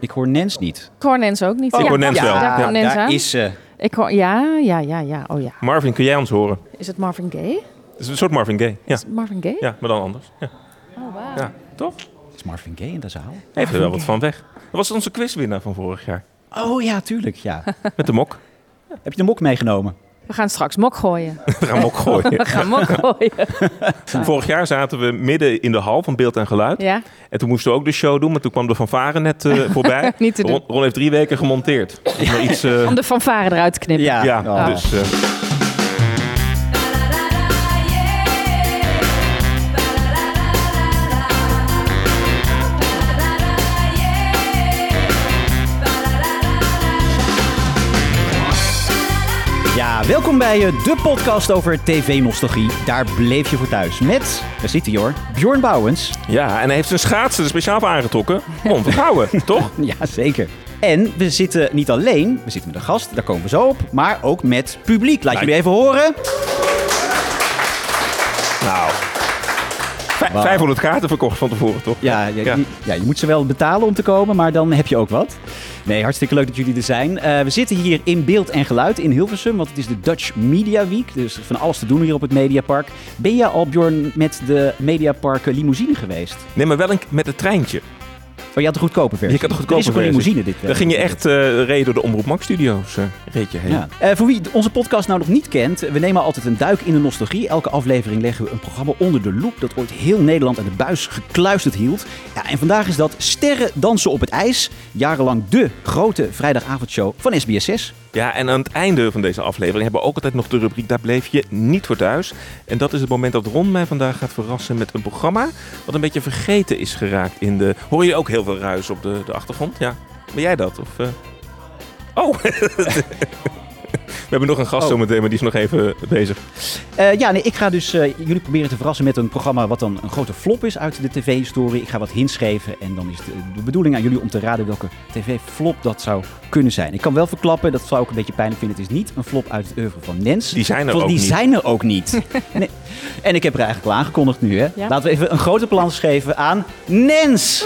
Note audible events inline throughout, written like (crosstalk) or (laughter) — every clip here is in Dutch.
Ik hoor Nens niet. Ik hoor Nens ook niet. Ik hoor Nens wel. Daar Ja. Nens daar is ze. Ik hoor, ja, ja, ja, ja. Oh ja. Marvin, kun jij ons horen? Is het Marvin Gaye? Het is een soort Marvin Gaye. Ja, Is het Marvin Gaye? ja maar dan anders. Ja, Oh, wauw. ja. toch? Is Marvin Gaye in de zaal? Heeft er wel wat van weg. Dat was onze quizwinnaar van vorig jaar. Oh ja, tuurlijk. Ja. Met de mok. Heb je de mok meegenomen? We gaan straks mok gooien. (laughs) We gaan mok gooien. We gaan mok gooien. (laughs) Vorig jaar zaten we midden in de hal van beeld en geluid. Ja? En toen moesten we ook de show doen, maar toen kwam de fanfare net eh, (laughs) voorbij. Niet te doen. Ron, Ron heeft drie weken gemonteerd. Nog iets, eh, Om de fanfare eruit te knippen. ja, Oh. dus... eh, welkom bij eh, de podcast over tv-nostalgie. Daar bleef je voor thuis. Met, daar zit hij hoor, Bjorn Bouwens. ja, en hij heeft zijn schaatsen er speciaal voor aangetrokken. Om te houden, (laughs) toch? Ja, zeker. En we zitten niet alleen, we zitten met een gast, daar komen we zo op. Maar ook met publiek. Laat jullie even horen. Nou... vij- Wauw. 500 kaarten verkocht van tevoren, toch? Ja, ja, Ja. Je, ja, je moet ze wel betalen om te komen, maar dan heb je ook wat. Nee, hartstikke leuk dat jullie er zijn. Eh, we zitten hier in beeld en geluid in Hilversum, want het is de Dutch Media Week. Dus van alles te doen hier op het Mediapark. Ben jij al, Bjorn, met de Mediapark limousine geweest? Nee, maar wel een, met het treintje. Oh, je had de goedkope versie. Je had de goedkope Er is ook een versie. limousine dit. eh, Dan ging je echt eh reden door de Omroep Max Studio's. eh reed je heen. Ja. Voor wie onze podcast nou nog niet kent, we nemen altijd een duik in de nostalgie. Elke aflevering leggen we een programma onder de loep dat ooit heel Nederland aan de buis gekluisterd hield. Ja, en vandaag is dat Sterren dansen op het ijs. Jarenlang de grote vrijdagavondshow van SBS6. Ja, en aan het einde van deze aflevering hebben we ook altijd nog de rubriek Daar bleef je niet voor thuis. En dat is het moment dat Ron mij vandaag gaat verrassen met een programma wat een beetje vergeten is geraakt in de... Hoor je ook heel veel ruis op de, de achtergrond? Ja. Ben jij dat? Of, eh? Oh! (laughs) we hebben nog een gast Oh. zometeen, maar die is nog even bezig. Eh, ja, nee, ik ga dus eh, jullie proberen te verrassen met een programma wat dan een grote flop is uit de tv-historie. Ik ga wat hints geven en dan is de, de bedoeling aan jullie om te raden welke tv-flop dat zou kunnen zijn. Ik kan wel verklappen, dat zou ik een beetje pijnlijk vinden. Het is niet een flop uit het oeuvre van Nens. Die zijn er Want ook die niet. zijn er ook niet. (laughs) Nee. En ik heb er eigenlijk al aangekondigd nu. Hè. Ja. Laten we even een grote balans geven aan Nens.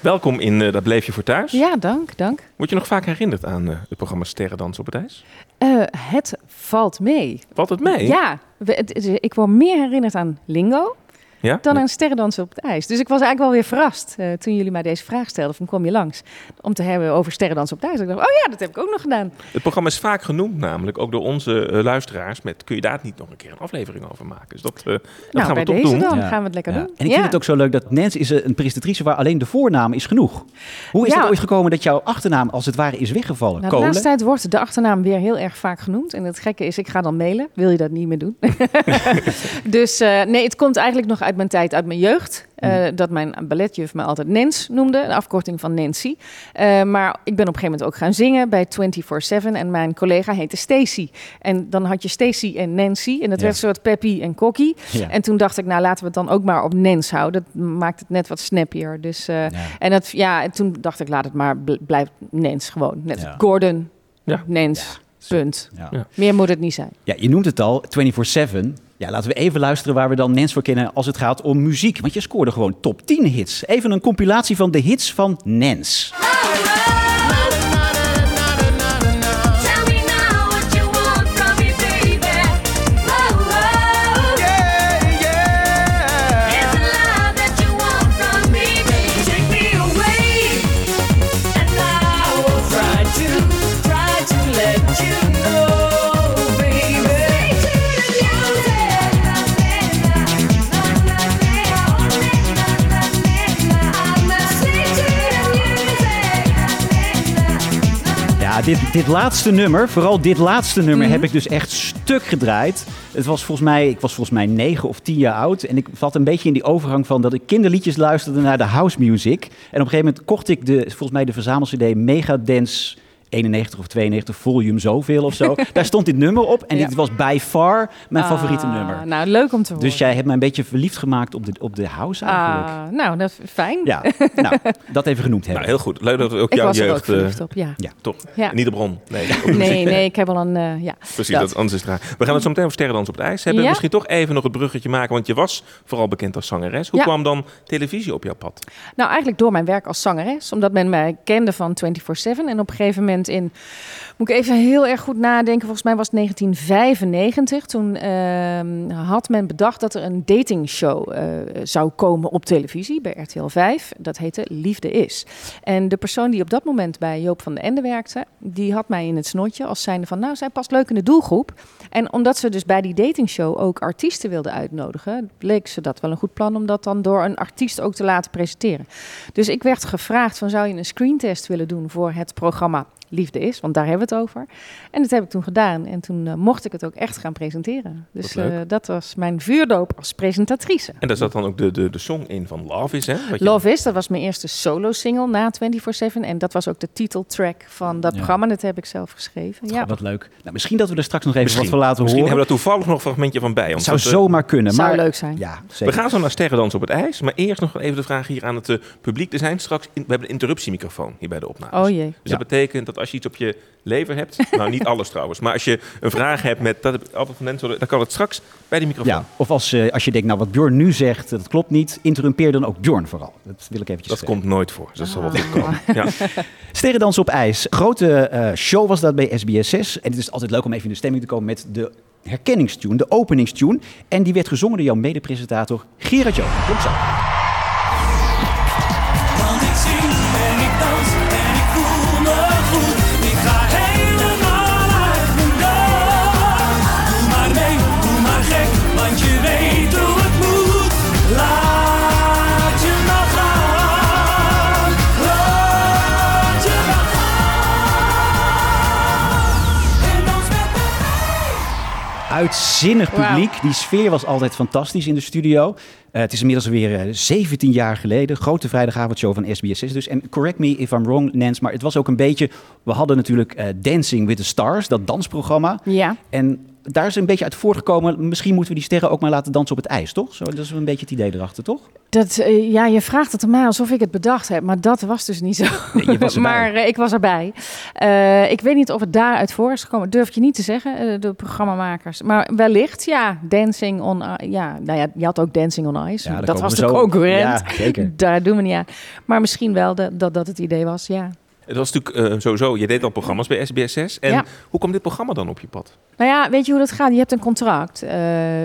Welkom in eh, Daar bleef je voor thuis. Ja, dank, dank. Word je nog vaak herinnerd aan eh, het programma Sterrendans op het ijs? Eh, het valt mee. Valt het mee? Ja, we- het- het- ik word meer herinnerd aan Lingo Ja? dan aan sterrendansen op het ijs. Dus ik was eigenlijk wel weer verrast eh, toen jullie mij deze vraag stelden. Van kom je langs om te hebben over sterrendansen op het ijs. Ik dacht, oh ja, dat heb ik ook nog gedaan. Het programma is vaak genoemd, namelijk ook door onze eh, luisteraars. Met kun je daar niet nog een keer een aflevering over maken? Dus dat, eh, dat nou, gaan we bij toch deze doen. dan Ja. gaan we het lekker Ja. doen. En ik ja. vind het ook zo leuk dat Nens is een presentatrice waar alleen de voornaam is genoeg. Hoe is Ja. het ooit gekomen dat jouw achternaam als het ware is weggevallen? Nou, de laatste tijd wordt de achternaam weer heel erg vaak genoemd. En het gekke is, ik ga dan mailen. Wil je dat niet meer doen? (laughs) (laughs) dus eh, nee, het komt eigenlijk nog uit mijn tijd, uit mijn jeugd. Eh, Dat mijn balletjuf me altijd Nens noemde. De afkorting van Nancy. Eh, maar ik ben op een gegeven moment ook gaan zingen bij 24-7. En mijn collega heette Stacy. En dan had je Stacy en Nancy. En dat Ja. werd een soort Peppy en Kokkie. Ja. En toen dacht ik, nou laten we het dan ook maar op Nens houden. Dat maakt het net wat snappier. Dus, eh, Ja. En dat, ja, en toen dacht ik, laat het maar bl- blijft Nens gewoon. Net Ja. Gordon, Ja. Nens, punt. Meer moet het niet zijn. Ja, je noemt het al, 24-7. Ja, laten we even luisteren waar we dan Nens voor kennen als het gaat om muziek. Want je scoorde gewoon top 10 hits. Even een compilatie van de hits van Nens. Dit, dit laatste nummer, vooral dit laatste nummer, heb ik dus echt stuk gedraaid. Het was volgens mij, ik was volgens mij negen of tien jaar oud. En ik zat een beetje in die overgang van dat ik kinderliedjes luisterde naar de house music. En op een gegeven moment kocht ik de, volgens mij de verzamel-cd Megadance 91 of 92, volume zoveel of zo. (laughs) Daar stond dit nummer op en Ja. dit was by far mijn favoriete Ah, nummer. Nou, leuk om te horen. Dus jij hebt mij een beetje verliefd gemaakt op de, op de house eigenlijk. Ah, nou, dat is fijn. Ja, nou, dat even genoemd hebben. Nou, heel goed. Leuk dat we ook Ik jouw was er ook jeugd... eh, verliefd op, ja. toch? Ja. Niet de bron. Nee, de Nee, nee, ik heb al een... eh, ja, Precies, dat. dat. anders is het raar. We gaan het zo meteen over Sterrendans op het ijs hebben. Ja? Misschien toch even nog het bruggetje maken, want je was vooral bekend als zangeres. Hoe Ja. kwam dan televisie op jouw pad? Nou, eigenlijk door mijn werk als zangeres. Omdat men mij kende van 24-7. En op een gegeven moment in... Moet ik even heel erg goed nadenken. Volgens mij was het 1995. Toen ehm, had men bedacht dat er een datingshow eh, zou komen op televisie bij RTL 5. Dat heette Liefde is. En de persoon die op dat moment bij Joop van den Ende werkte... die had mij in het snotje als zijnde van... nou, zij past leuk in de doelgroep. En omdat ze dus bij die datingshow ook artiesten wilden uitnodigen... bleek ze dat wel een goed plan om dat dan door een artiest ook te laten presenteren. Dus ik werd gevraagd van zou je een screentest willen doen voor het programma Liefde is, want daar hebben we over. En dat heb ik toen gedaan en toen eh, mocht ik het ook echt gaan presenteren. Dus eh, dat was mijn vuurdoop als presentatrice. En daar zat dan ook de, de, de song in van Love Is, hè? Wat je- Love Is, dat was mijn eerste solo-single na 24-7. En dat was ook de titeltrack van dat Ja. programma. Dat heb ik zelf geschreven. Ja. Wat leuk. Nou, misschien dat we er straks nog even Misschien, wat van laten misschien horen. hebben we daar toevallig nog een fragmentje van bij. Het ons. zou eh, zomaar kunnen. zou maar, leuk zijn. Ja, We zeker. gaan zo naar Sterrendans op het ijs. Maar eerst nog even de vraag hier aan het publiek. Er zijn straks... in- we hebben een interruptiemicrofoon hier bij de opnames. Oh jee. Dus Ja. dat betekent dat als je iets op je lever hebt, (laughs) nou niet alles trouwens, maar als je een vraag hebt met, dat mensen, dan kan het straks bij die microfoon. Ja, of als, eh, als je denkt, nou wat Bjorn nu zegt, dat klopt niet, interrumpeer dan ook Bjorn vooral. Dat wil ik eventjes Dat zeggen. komt nooit voor, dus dat zal wel Ah. goed komen. (laughs) Ja. Sterrendans op ijs. Grote eh, show was dat bij SBS6. En het is altijd leuk om even in de stemming te komen met de herkenningstune, de openingstune. En die werd gezongen door jouw medepresentator Gerard Joop. Komt zo. Uitzinnig publiek. Die sfeer was altijd fantastisch in de studio. Eh, het is inmiddels alweer eh, 17 jaar geleden. Grote vrijdagavondshow van SBS6 dus. En correct me if I'm wrong, Nance, maar het was ook een beetje... We hadden natuurlijk eh, Dancing with the Stars, dat dansprogramma. Ja. En daar is een beetje uit voortgekomen... Misschien moeten we die sterren ook maar laten dansen op het ijs, toch? Zo, dat is een beetje het idee erachter, toch? Dat, eh, ja, je vraagt het aan mij alsof ik het bedacht heb, maar dat was dus niet zo. Nee, (laughs) maar eh, ik was erbij. Eh, ik weet niet of het daaruit voor is gekomen. Durf je niet te zeggen, eh, de programmamakers. Maar wellicht, ja, Dancing on Ja, nou ja, je had ook Dancing on Ja, dat was de concurrent. Ja, zeker. (laughs) Daar doen we niet aan. Maar misschien wel de- dat dat het idee was, ja. Het was natuurlijk eh, sowieso, je deed al programma's bij SBS6. En Ja. hoe kwam dit programma dan op je pad? Nou ja, weet je hoe dat gaat? Je hebt een contract. Eh,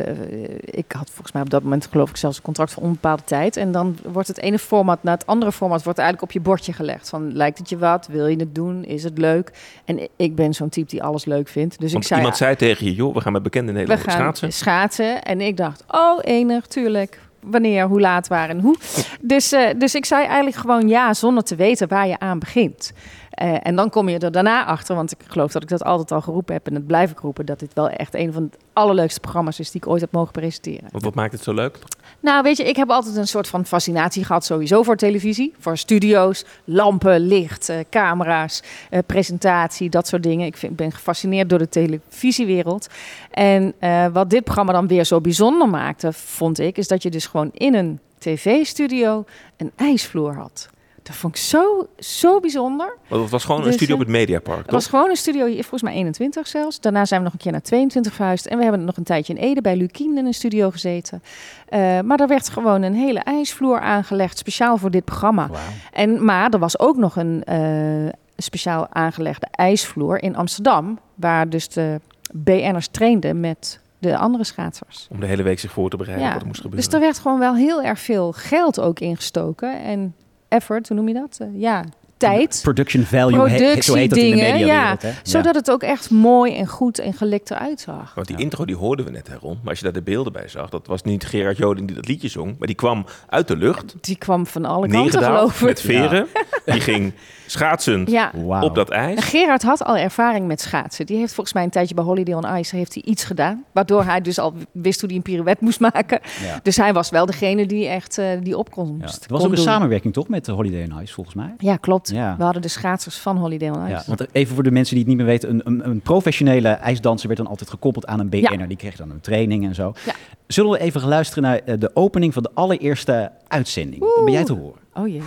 ik had volgens mij op dat moment geloof ik zelfs een contract voor onbepaalde tijd. En dan wordt het ene format naar het andere format wordt eigenlijk op je bordje gelegd. Van lijkt het je wat? Wil je het doen? Is het leuk? En ik ben zo'n type die alles leuk vindt. Dus Want ik zei, iemand zei tegen je, joh, we gaan met bekende Nederlanders schaatsen. schaatsen. En ik dacht, oh enig, tuurlijk. Wanneer, hoe laat, waar en hoe. Dus, eh, dus ik zei eigenlijk gewoon ja, zonder te weten waar je aan begint. Eh, en dan kom je er daarna achter, want ik geloof dat ik dat altijd al geroepen heb en dat blijf ik roepen, dat dit wel echt een van de allerleukste programma's is die ik ooit heb mogen presenteren. Wat maakt het zo leuk? Nou, weet je, ik heb altijd een soort van fascinatie gehad sowieso voor televisie. Voor studio's, lampen, licht, eh, camera's, eh, presentatie, dat soort dingen. Ik vind, ben gefascineerd door de televisiewereld. En wat dit programma dan weer zo bijzonder maakte, vond ik, is dat je dus gewoon in een tv-studio een ijsvloer had. Dat vond ik zo, zo bijzonder. Want het was gewoon een Dus, studio op eh, het Mediapark, Het toch? was gewoon een studio, hier, volgens mij 21 zelfs. Daarna zijn we nog een keer naar 22 verhuisd. En we hebben nog een tijdje in Ede bij Lukien in een studio gezeten. Eh, maar er werd gewoon een hele ijsvloer aangelegd, speciaal voor dit programma. En, maar er was ook nog een eh, speciaal aangelegde ijsvloer in Amsterdam. Waar dus de BN'ers trainden met de andere schaatsers. Om de hele week zich voor te bereiden wat er moest gebeuren. Dus er werd gewoon wel heel erg veel geld ook ingestoken. En effort, hoe noem je dat? Eh, ja, tijd. Production value, he- zo heet dat in de Productiedingen, mediawereld. ja. hè? Zodat het ook echt mooi en goed en gelikt eruit zag. Want die intro die hoorden we net, hè, Ron. Maar als je daar de beelden bij zag, dat was niet Gerard Joling die dat liedje zong. Maar die kwam uit de lucht, Die kwam van alle kanten, geloof ik. met veren. (laughs) Die ging schaatsend Ja. Op dat ijs. Gerard had al ervaring met schaatsen. Die heeft volgens mij een tijdje bij Holiday on Ice heeft hij iets gedaan. Waardoor hij dus al wist hoe hij een pirouette moest maken. Ja. Dus hij was wel degene die echt eh, die opkomst Ja. Het was kon ook een doen. samenwerking toch met de Holiday on Ice, volgens mij? Ja, klopt. Ja. We hadden de schaatsers van Holiday on Ice. Ja, want even voor de mensen die het niet meer weten, een, een, een professionele ijsdanser werd dan altijd gekoppeld aan een BN'er. Ja. Die kreeg dan een training en zo. Ja. Zullen we even luisteren naar eh, de opening van de allereerste uitzending? Dan ben jij te horen. Oh jee.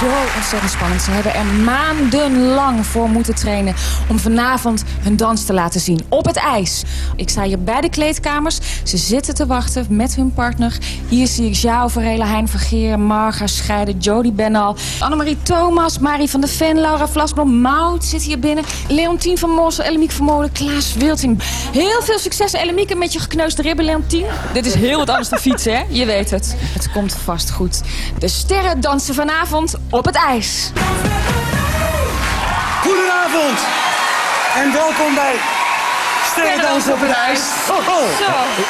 Zo ontzettend spannend. Ze hebben er maandenlang voor moeten trainen om vanavond hun dans te laten zien op het ijs. Ik sta hier bij de kleedkamers. Ze zitten te wachten met hun partner. Hier zie ik Jao Verhelen, Hein Vergeer, Marga Scheiden, Jody Benal, Annemarie Thomas, Marie van der Ven, Laura Vlasblom, Mout zit hier binnen, Leontien van Morsel, Ellemiek van Molen, Klaas Wilting. Heel veel succes, Ellemieke, met je gekneusde ribben, Leontien. Dit is heel wat anders dan fietsen, hè? Je weet het. Het komt vast goed. De sterren dansen vanavond op het ijs. Goedenavond en welkom bij Sterrendans op het ijs.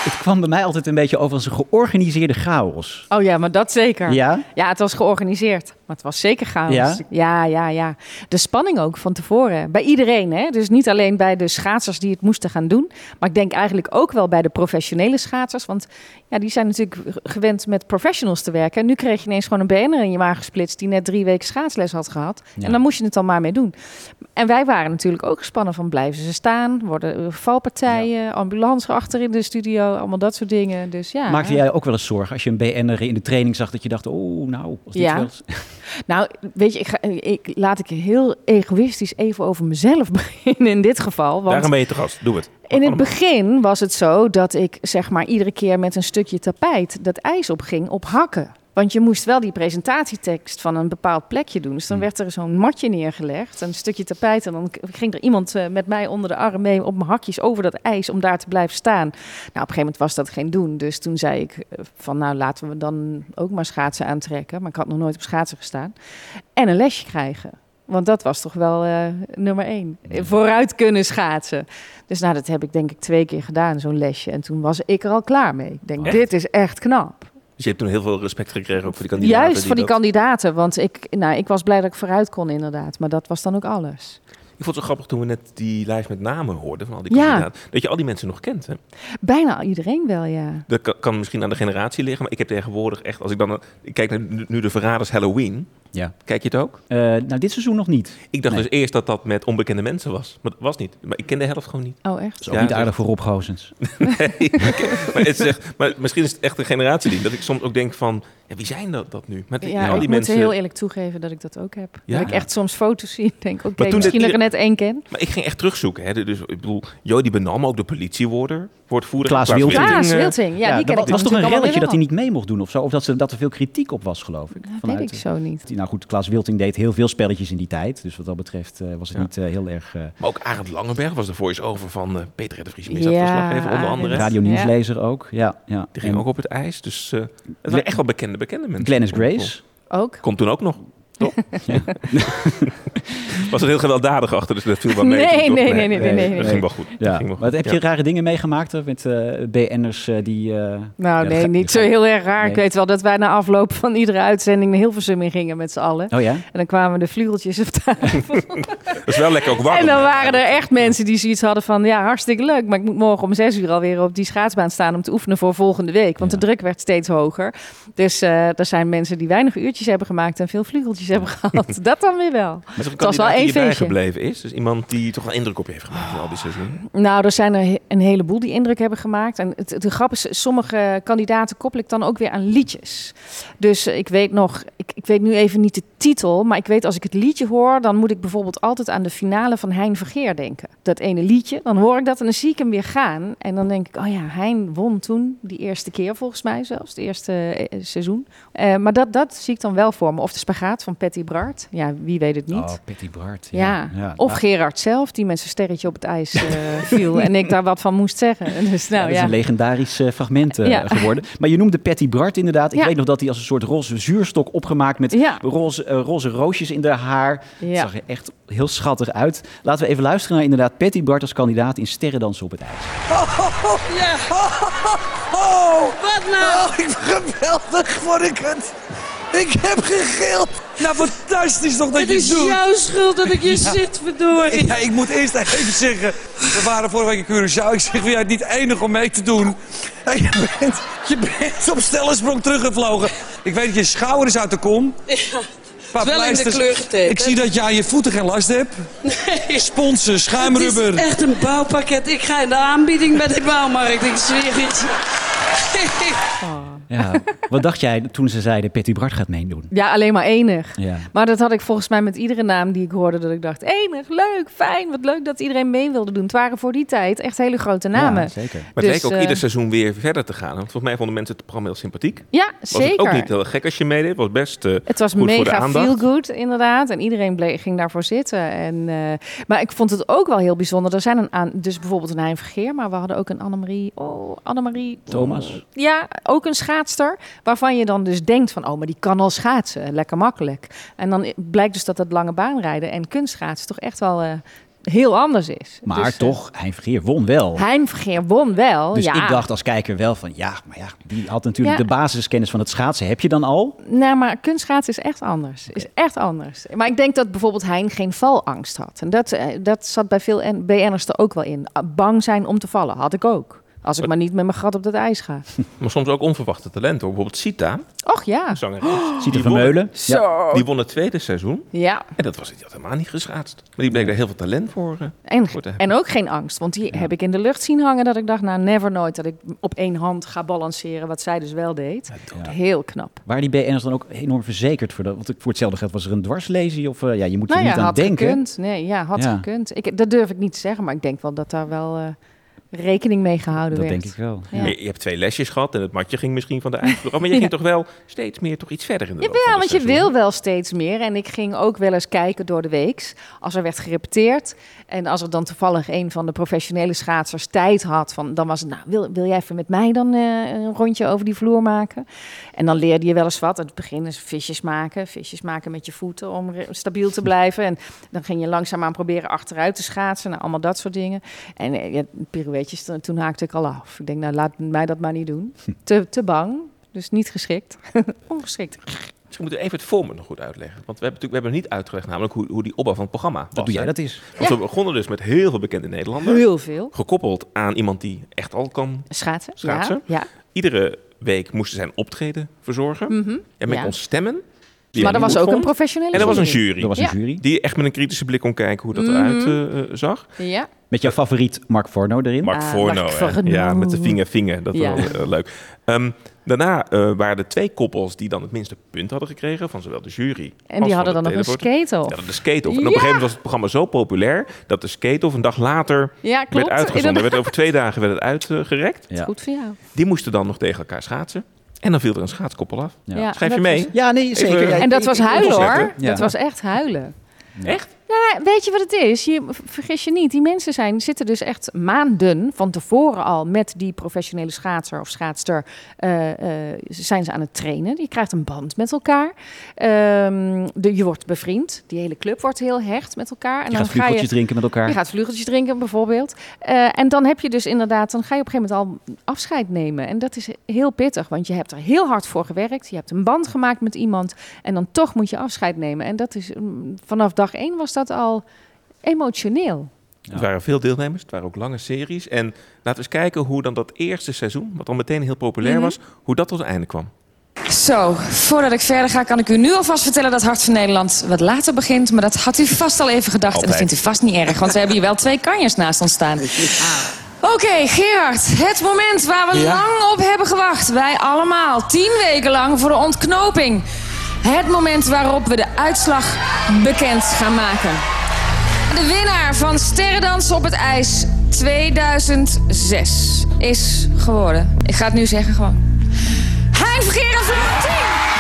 Het kwam bij mij altijd een beetje over als een georganiseerde chaos. Oh ja, maar dat zeker. Ja? Ja, het was georganiseerd. Maar het was zeker chaos. Ja? ja, ja, ja. De spanning ook van tevoren. Bij iedereen, hè. Dus niet alleen bij de schaatsers die het moesten gaan doen. Maar ik denk eigenlijk ook wel bij de professionele schaatsers. Want ja, die zijn natuurlijk gewend met professionals te werken. En nu kreeg je ineens gewoon een BN'er in je wagen gesplitst... die net drie weken schaatsles had gehad. Ja. En dan moest je het dan maar mee doen. En wij waren natuurlijk ook gespannen van blijven ze staan? Worden er valpartijen, ambulance achter in de studio, allemaal dat soort dingen. Dus ja. Maakte jij ook wel eens zorgen als je een BN'er in de training zag dat je dacht, oh nou, als dit Ja. wel (laughs) Nou, weet je, ik ga, ik, laat ik heel egoïstisch even over mezelf (laughs) beginnen in dit geval. Want Daarom ben je te gast. Doe het. in het begin was het zo dat ik zeg maar iedere keer met een stukje tapijt dat ijs opging op hakken. Want je moest wel die presentatietekst van een bepaald plekje doen. Dus dan werd er zo'n matje neergelegd, een stukje tapijt. En dan ging er iemand eh, met mij onder de arm mee op mijn hakjes over dat ijs om daar te blijven staan. Nou, op een gegeven moment was dat geen doen. Dus toen zei ik eh, van nou laten we dan ook maar schaatsen aantrekken. Maar ik had nog nooit op schaatsen gestaan. En een lesje krijgen. Want dat was toch wel eh, nummer één. Vooruit kunnen schaatsen. Dus nou, dat heb ik denk ik twee keer gedaan, zo'n lesje. En toen was ik er al klaar mee. Ik denk, Echt? dit is echt knap. Dus je hebt toen heel veel respect gekregen ook voor die kandidaten. Juist voor die dat- kandidaten. Want ik, nou, ik was blij dat ik vooruit kon inderdaad. Maar dat was dan ook alles. Ik vond het zo grappig toen we net die lijst met namen hoorden van al die Ja. kandidaten. Dat je al die mensen nog kent. Hè? Bijna iedereen wel, ja. Dat kan, kan misschien aan de generatie liggen. Maar ik heb tegenwoordig echt, als ik dan ik kijk naar nu de Verraders Halloween. Ja. Kijk je het ook? Eh, nou, dit seizoen nog niet. Ik dacht Nee. dus eerst dat dat met onbekende mensen was. Maar dat was niet. Maar ik ken de helft gewoon niet. Oh, echt? Dat is ook Ja, niet aardig voor Rob Gozens. (laughs) Nee, maar, het is echt, maar misschien is het echt een generatieding. Dat ik soms ook denk van, ja, wie zijn dat, dat nu? Maar die- Ja, al ik die moet mensen... heel eerlijk toegeven dat ik dat ook heb. Ja? Dat ik echt soms foto's zie en denk, oké, misschien dat ik er net één ken. Maar ik ging echt terugzoeken. Hè. Dus ik bedoel, Jody Benal, maar ook de politiewoorder, woordvoerder. Klaas Wilting. Klaas eh, Wilting, ja, die ken dat ik was toch een relletje dat hij niet mee mocht doen of zo? Of dat, ze, dat er veel kritiek op was, geloof ik. vanuit, weet ik zo niet. Nou goed, Klaas Wilting deed heel veel spelletjes in die tijd. Dus wat dat betreft eh, was het Ja. niet eh, heel erg... eh, Maar ook Arend Langenberg was de voice-over van eh, Peter R. de Vries. Ja, onder andere. radio nieuwslezer ook. Ja, ja. Die ging ook op het ijs. Dus eh, echt wel bekende, bekende mensen. Glennis Grace. Ook? Komt toen ook nog. Toch? (laughs) (laughs) was er heel gewelddadig achter, dus dat viel wel mee. Nee, toch? nee, nee, nee, nee, nee, Dat nee. ging wel goed. Ja. ging wel goed. heb je Ja. rare dingen meegemaakt met eh, BN'ers eh, die... eh, Nou, ja, nee, niet zo heel erg raar. Ik weet wel dat wij na afloop van iedere uitzending naar Hilversum in gingen met z'n allen. Oh ja? En dan kwamen de vleugeltjes op tafel. (laughs) Dat is wel lekker ook warm. En dan waren er echt mensen die zoiets hadden van... ja, hartstikke leuk, maar ik moet morgen om zes uur alweer op die schaatsbaan staan... om te oefenen voor volgende week. Want Ja. de druk werd steeds hoger. Dus eh, er zijn mensen die weinig uurtjes hebben gemaakt... en veel vleugeltjes hebben (laughs) gehad. Dat dan weer wel. Maar een Het was wel één feestje. bijgebleven is? Dus iemand die toch wel indruk op je heeft gemaakt in al die seizoenen? Nou, er zijn er een heleboel die indruk hebben gemaakt. En het, de grap is, sommige kandidaten koppel ik dan ook weer aan liedjes. Dus eh, ik weet nog, ik, ik weet nu even niet de titel, maar ik weet als ik het liedje hoor, dan moet ik bijvoorbeeld altijd aan de finale van Hein Vergeer denken. Dat ene liedje, dan hoor ik dat en dan zie ik hem weer gaan. En dan denk ik, oh ja, Hein won toen, die eerste keer volgens mij zelfs, het eerste eh, seizoen. Eh, maar dat, dat zie ik dan wel voor me. Of de spagaat van Patty Bart. Ja, wie weet het niet. Oh, Patty Bart. Ja, of Nou, Gerard zelf, die met zijn sterretje op het ijs eh, (laughs) viel. en ik daar wat van moest zeggen. (laughs) Dus ja, nou dat is ja. een legendarisch eh, fragment eh, Ja. geworden. Maar je noemde Patty Bart inderdaad. Ik Ja. weet nog dat hij als een soort roze zuurstok opgemaakt met Ja. roze, roze roosjes in haar haar. Het Ja. zag er echt heel schattig uit. Laten we even luisteren naar inderdaad Patty Bart als kandidaat in Sterrendansen op het ijs. Oh, wat nou? Oh, ik, geweldig vond ik het. Ik heb gegild. Nou, fantastisch toch dat Het je is het doet. jouw schuld dat ik je zit, verdorie. Ja, ik moet eerst even zeggen. We waren vorige week in Curaçao. Ik zeg, jij het niet enig om mee te doen? Ja, je, bent, je bent op stellensprong teruggevlogen. Ik weet dat je schouder is uit de kom. Ja, wel in de kleur getaped, Ik zie dat je aan je voeten geen last hebt. nee. Sponsen, Het schuimrubber. is echt een bouwpakket. Ik ga in de aanbieding bij de bouwmarkt. Ik zweer het. Ja. Wat dacht jij toen ze zeiden Patty Bart gaat meedoen? Ja, alleen maar enig. Ja. Maar dat had ik volgens mij met iedere naam die ik hoorde. Dat ik dacht, enig, leuk, fijn. Wat leuk dat iedereen mee wilde doen. Het waren voor die tijd echt hele grote namen. Ja, zeker. Maar het Dus, leek ook eh, ieder seizoen weer verder te gaan. Want volgens mij vonden mensen het programma heel sympathiek. Ja, Was zeker. het ook niet heel gek als je meedeed. Het was best eh, Het was goed voor de mega feel good, inderdaad. En iedereen bleef, ging daarvoor zitten. En, eh, maar ik vond het ook wel heel bijzonder. Er zijn een aan, dus bijvoorbeeld een Hein Vergeer, maar we hadden ook een Annemarie. Oh, Annemarie. Thomas. Ja, ook een schaatster. Waarvan je dan dus denkt van, oh, maar die kan al schaatsen. Lekker makkelijk. En dan blijkt dus dat het lange baanrijden en kunstschaatsen toch echt wel eh, heel anders is. Maar Dus, eh, toch, Hein Vergeer won wel. Hein Vergeer won wel. Dus ja. ik dacht als kijker wel van ja, maar ja, die had natuurlijk Ja. de basiskennis van het schaatsen. Heb je dan al? Nee, maar kunstschaatsen is echt anders. Is echt anders. Maar ik denk dat bijvoorbeeld Hein geen valangst had. En dat, eh, dat zat bij veel BN'ers er ook wel in. Bang zijn om te vallen, had ik ook. Als ik maar niet met mijn gat op dat ijs ga. (laughs) Maar soms ook onverwachte talenten. hoor. Bijvoorbeeld Sita, Och ja. zangeres. Er won- Vermeulen. Zo. Die won het tweede seizoen. Ja. En dat was die had helemaal niet geschaatst. Maar die bleek daar heel veel talent voor. eh, En, voor te hebben. en ook geen angst. Want die heb ik in de lucht zien hangen. Dat ik dacht, nou, never nooit dat ik op één hand ga balanceren. Wat zij dus wel deed. Ja. Heel knap. Waren die BN'ers dan ook enorm verzekerd voor dat? Want voor hetzelfde geld was er een dwarslesie of eh, ja, je moet er Nou ja, niet aan had denken. gekund. Nee, ja, had Ja. gekund. Ik, dat durf ik niet te zeggen. Maar ik denk wel dat daar wel eh, rekening mee gehouden Dat werd. denk ik wel. Ja. Je, je hebt twee lesjes gehad en het matje ging misschien van de ijsvloer af. Maar je (laughs) Ja. ging toch wel steeds meer toch iets verder in de loop Ja, van want je wil wel steeds meer. En ik ging ook wel eens kijken door de weeks. Als er werd gerepeteerd. En als er dan toevallig een van de professionele schaatsers tijd had. Van, dan was het, nou, wil, wil jij even met mij dan eh, een rondje over die vloer maken? En dan leerde je wel eens wat. In het begin is visjes maken. Visjes maken met je voeten om stabiel te blijven. En dan ging je langzaamaan proberen achteruit te schaatsen. Nou, allemaal dat soort dingen. En eh, ja, toen- toen haakte ik al af. Ik denk, nou, laat mij dat maar niet doen. (laughs) Te, te bang. Dus niet geschikt. (laughs) Ongeschikt. Misschien moeten we even het format nog goed uitleggen. Want we hebben, natuurlijk, we hebben niet uitgelegd namelijk hoe, hoe die opbouw van het programma was. Wat doe jij dat is? Want Ja. we begonnen dus met heel veel bekende Nederlanders. Heel veel. Gekoppeld aan iemand die echt al kan. Schaatsen. Schaatsen? Ja. ja. Iedere week moesten zij een optreden verzorgen. En met Mhm. Ja. ons stemmen. Die Maar er was ook een professionele En er was een jury. Er was Ja. een jury. Die echt met een kritische blik kon kijken hoe dat Mhm. eruit eh, eh, zag. Ja. Met jouw favoriet Mark Forno erin. Mark Ah, Forno, Mark hè. Forno. Ja, met de vinger, vinger. Dat Ja. was eh, leuk. Ehm, daarna waren er twee koppels die dan het minste punt hadden gekregen van zowel de jury En die hadden dan nog een skate skate Ja, off. de skate-off. En op een gegeven moment was het programma zo populair dat de skate-off een dag later Ja, werd klopt. uitgezonden. Werd over twee dagen werd het uitgerekt. Ja. Goed voor jou. Die moesten dan nog tegen elkaar schaatsen. En dan viel er een schaatskoppel af. Ja. Schrijf je mee? was- Ja, nee, zeker. Even- En dat was huilen hoor. Ja. Dat was echt huilen. Echt? Nou, weet je wat het is? Je, vergis je niet, die mensen zijn, zitten dus echt maanden van tevoren al met die professionele schaatser of schaatster. eh, eh, zijn ze aan het trainen. Je krijgt een band met elkaar. Ehm, de, je wordt bevriend. Die hele club wordt heel hecht met elkaar. En Je gaat dan ga je, vlugeltjes drinken met elkaar. Je gaat vlugeltjes drinken bijvoorbeeld. Eh, en dan heb je dus inderdaad, dan ga je op een gegeven moment al afscheid nemen. En dat is heel pittig, want je hebt er heel hard voor gewerkt. Je hebt een band gemaakt met iemand en dan toch moet je afscheid nemen. En dat is, mm, vanaf dag één was dat al emotioneel. Er waren veel deelnemers, het waren ook lange series. En laten we eens kijken hoe dan dat eerste seizoen, wat al meteen heel populair Mhm. was, hoe dat tot een einde kwam. Zo, voordat ik verder ga, kan ik u nu alvast vertellen dat Hart van Nederland wat later begint. Maar dat had u vast al even gedacht. En dat vindt u vast niet erg, want we hebben hier wel twee kanjers naast ons staan. Oké, Gerard, het moment waar we Ja? lang op hebben gewacht. Wij allemaal, tien weken lang voor de ontknoping. Het moment waarop we de uitslag bekend gaan maken. De winnaar van Sterrendans op het IJs 2006 is geworden. Ik ga het nu zeggen gewoon. Hein Vergeer en Florentien!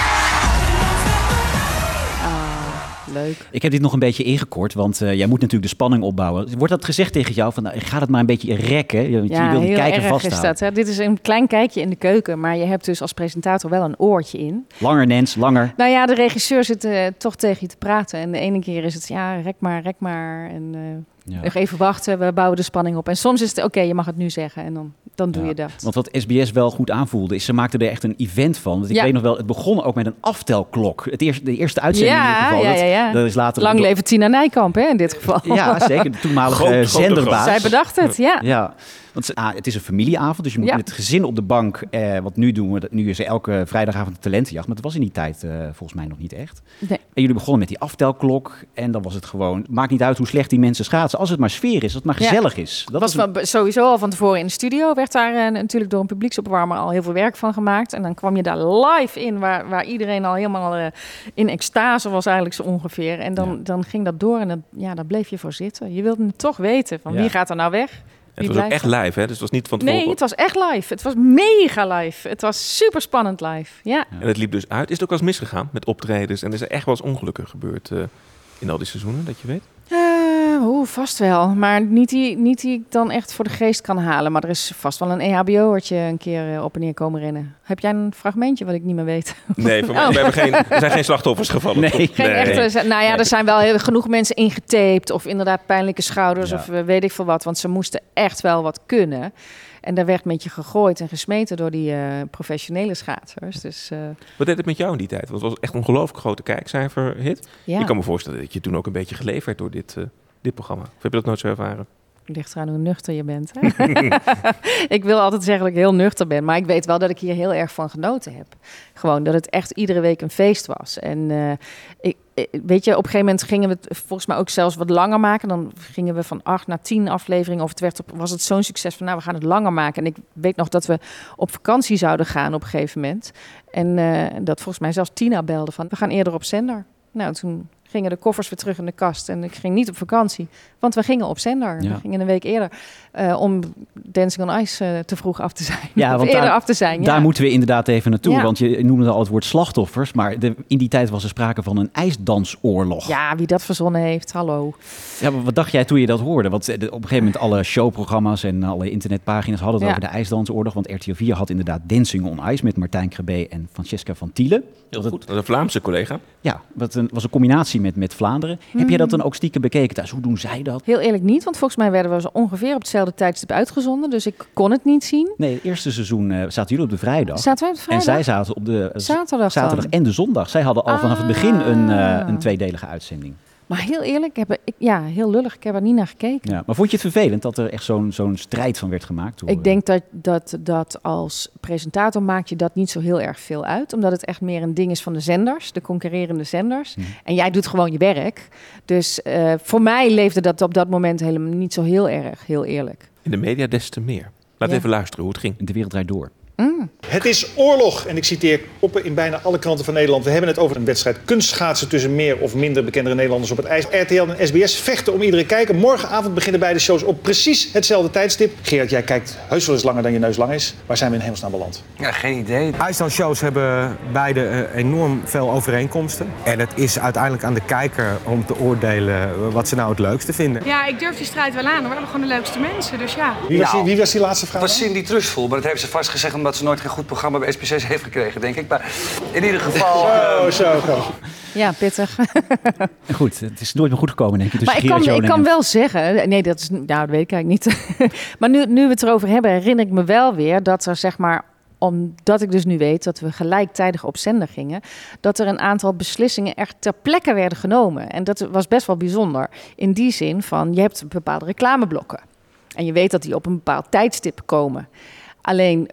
Leuk. Ik heb dit nog een beetje ingekort, want eh, jij moet natuurlijk de spanning opbouwen. Wordt dat gezegd tegen jou? Van, nou, ga het maar een beetje rekken. Want je Ja, wil die kijker is vasthouden. dat. Hè? Dit is een klein kijkje in de keuken, maar je hebt dus als presentator wel een oortje in. Langer, Nens, langer. Nou ja, de regisseur zit eh, toch tegen je te praten. En de ene keer is het, ja, rek maar, rek maar. En eh, Ja. nog even wachten, we bouwen de spanning op. En soms is het, oké, je mag het nu zeggen. En dan dan doe Ja, je dat. Want wat SBS wel goed aanvoelde, is ze maakten er echt een event van. Want ik Ja. weet nog wel, het begon ook met een aftelklok. Het eerste, de eerste uitzending in ieder geval. ja, Dat- ja, ja. Dat is later Lang leven Tina Nijkamp, hè, in dit geval. Ja, zeker. De toenmalige Groot- eh, zenderbaas. Zij bedacht het, ja. Ja, want ah, het is een familieavond, dus je moet Ja. met het gezin op de bank. Eh, wat nu doen we, nu is er elke vrijdagavond een talentenjacht, maar dat was in die tijd eh, volgens mij nog niet echt. Nee. En jullie begonnen met die aftelklok en dan was het gewoon, maakt niet uit hoe slecht die mensen schaatsen, als het maar sfeer is, als het maar Ja. gezellig is. Dat was een- sowieso al van tevoren in de studio. Werd daar eh, natuurlijk door een publieksopwarmer al heel veel werk van gemaakt. En dan kwam je daar live in, waar, waar iedereen al helemaal eh, in extase was eigenlijk zo ongeveer. En dan, Ja. dan ging dat door en ja, daar bleef je voor zitten. Je wilde het toch weten, van wie gaat er nou weg? Het was ook echt live, hè? Dus het was niet van tevoren. Nee, het was echt live. Het was mega live. Het was super spannend live. Ja. En het liep dus uit. Is het ook wel eens misgegaan met optredens? En is er echt wel eens ongelukken gebeurd eh, in al die seizoenen, dat je weet? Eh, Oeh, vast wel. Maar niet die, niet die ik dan echt voor de geest kan halen. Maar er is vast wel een EHBO'ertje een keer eh, op en neer komen rennen. Heb jij een fragmentje wat ik niet meer weet? Nee, voor mij, Oh. we hebben geen, er zijn geen slachtoffers gevallen. Nee. Geen echte, nou ja, er zijn wel heel, genoeg mensen ingetaped of inderdaad pijnlijke schouders Ja. of eh, weet ik veel wat. Want ze moesten echt wel wat kunnen. En daar werd met je gegooid en gesmeten door die eh, professionele schaatsers. Dus eh, Wat deed het met jou in die tijd? Want het was echt een ongelooflijk grote kijkcijferhit. ja, Ik kan me voorstellen dat je toen ook een beetje geleefd werd door dit, eh, dit programma. Of heb je dat nooit zo ervaren? Ligt eraan hoe nuchter je bent. Hè? (laughs) ik wil altijd zeggen dat ik heel nuchter ben. Maar ik weet wel dat ik hier heel erg van genoten heb. Gewoon dat het echt iedere week een feest was. En eh, ik, ik- weet je, op een gegeven moment gingen we het volgens mij ook zelfs wat langer maken. Dan gingen we van acht naar tien afleveringen. Of het werd op, was het zo'n succes van, nou, we gaan het langer maken. En ik weet nog dat we op vakantie zouden gaan op een gegeven moment. En eh, dat volgens mij zelfs Tina belde van, we gaan eerder op zender. Nou, toen gingen de koffers weer terug in de kast. En ik ging niet op vakantie, want we gingen op zender. Ja. We gingen een week eerder eh, om Dancing on Ice eh, te vroeg af te zijn. Ja, (laughs) Of want eerder daar- af te zijn. Daar ja. moeten we inderdaad even naartoe, Ja. want je noemde al het woord slachtoffers, maar de, in die tijd was er sprake van een ijsdansoorlog. Ja, wie dat verzonnen heeft, hallo. Ja, maar wat dacht jij toen je dat hoorde? Want eh, de- op een gegeven moment alle showprogramma's en alle internetpagina's hadden het Ja. over de ijsdansoorlog. Want RTL 4 had inderdaad Dancing on Ice met Martijn Krabbe en Francesca van Tielen. Heel Dat- goed. Dat is een Vlaamse collega. Ja, wat een, was een combinatie met, met Vlaanderen. Heb jij dat dan ook stiekem bekeken thuis? Hoe doen zij dat? Heel eerlijk niet, want volgens mij werden we zo ongeveer op hetzelfde tijdstip uitgezonden. Dus ik kon het niet zien. Nee, het eerste seizoen eh, zaten jullie op de vrijdag. Zaten wij op de en vrijdag? zij zaten op de Zaterdag zaterdag en de zondag. Zij hadden al vanaf het begin een, eh, Ah. een tweedelige uitzending. Maar heel eerlijk, ik heb, ik, ja, heel lullig. Ik heb er niet naar gekeken. Ja, maar vond je het vervelend dat er echt zo'n zo'n strijd van werd gemaakt? door, Ik denk dat, dat, dat als presentator maakt je dat niet zo heel erg veel uit. Omdat het echt meer een ding is van de zenders, de concurrerende zenders. En jij doet gewoon je werk. Dus eh, voor mij leefde dat op dat moment helemaal niet zo heel erg, heel eerlijk. In de media des te meer. Laat Ja. even luisteren hoe het ging. De wereld draait door. Mm. Het is oorlog. En ik citeer koppen in bijna alle kranten van Nederland. We hebben het over een wedstrijd kunstschaatsen tussen meer of minder bekendere Nederlanders op het ijs. RTL en SBS vechten om iedere kijker. Morgenavond beginnen beide shows op precies hetzelfde tijdstip. Gerard, jij kijkt heus wel eens langer dan je neus lang is. Waar zijn we in hemelsnaam beland? Ja, geen idee. IJslandshows hebben beide eh, enorm veel overeenkomsten. En het is uiteindelijk aan de kijker om te oordelen wat ze nou het leukste vinden. Ja, ik durf die strijd wel aan. hoor. We hebben gewoon de leukste mensen, dus ja. Wie was, die, wie was die laatste vraag? Was? Cindy Trustful, maar dat heeft ze vast gezegd omdat ze nooit geen goed programma bij SPC's heeft gekregen, denk ik. Maar in ieder geval... Oh, eh, zo, zo. Ja, pittig. (laughs) Goed, het is nooit meer goed gekomen, denk ik. tussen maar ik kan, ik kan wel zeggen, nee, dat is, nou, dat weet ik eigenlijk niet. (laughs) maar nu, nu we het erover hebben, herinner ik me wel weer dat er zeg maar omdat ik dus nu weet dat we gelijktijdig op zender gingen, dat er een aantal beslissingen echt ter plekke werden genomen. En dat was best wel bijzonder. In die zin van, je hebt bepaalde reclameblokken. En je weet dat die op een bepaald tijdstip komen. Alleen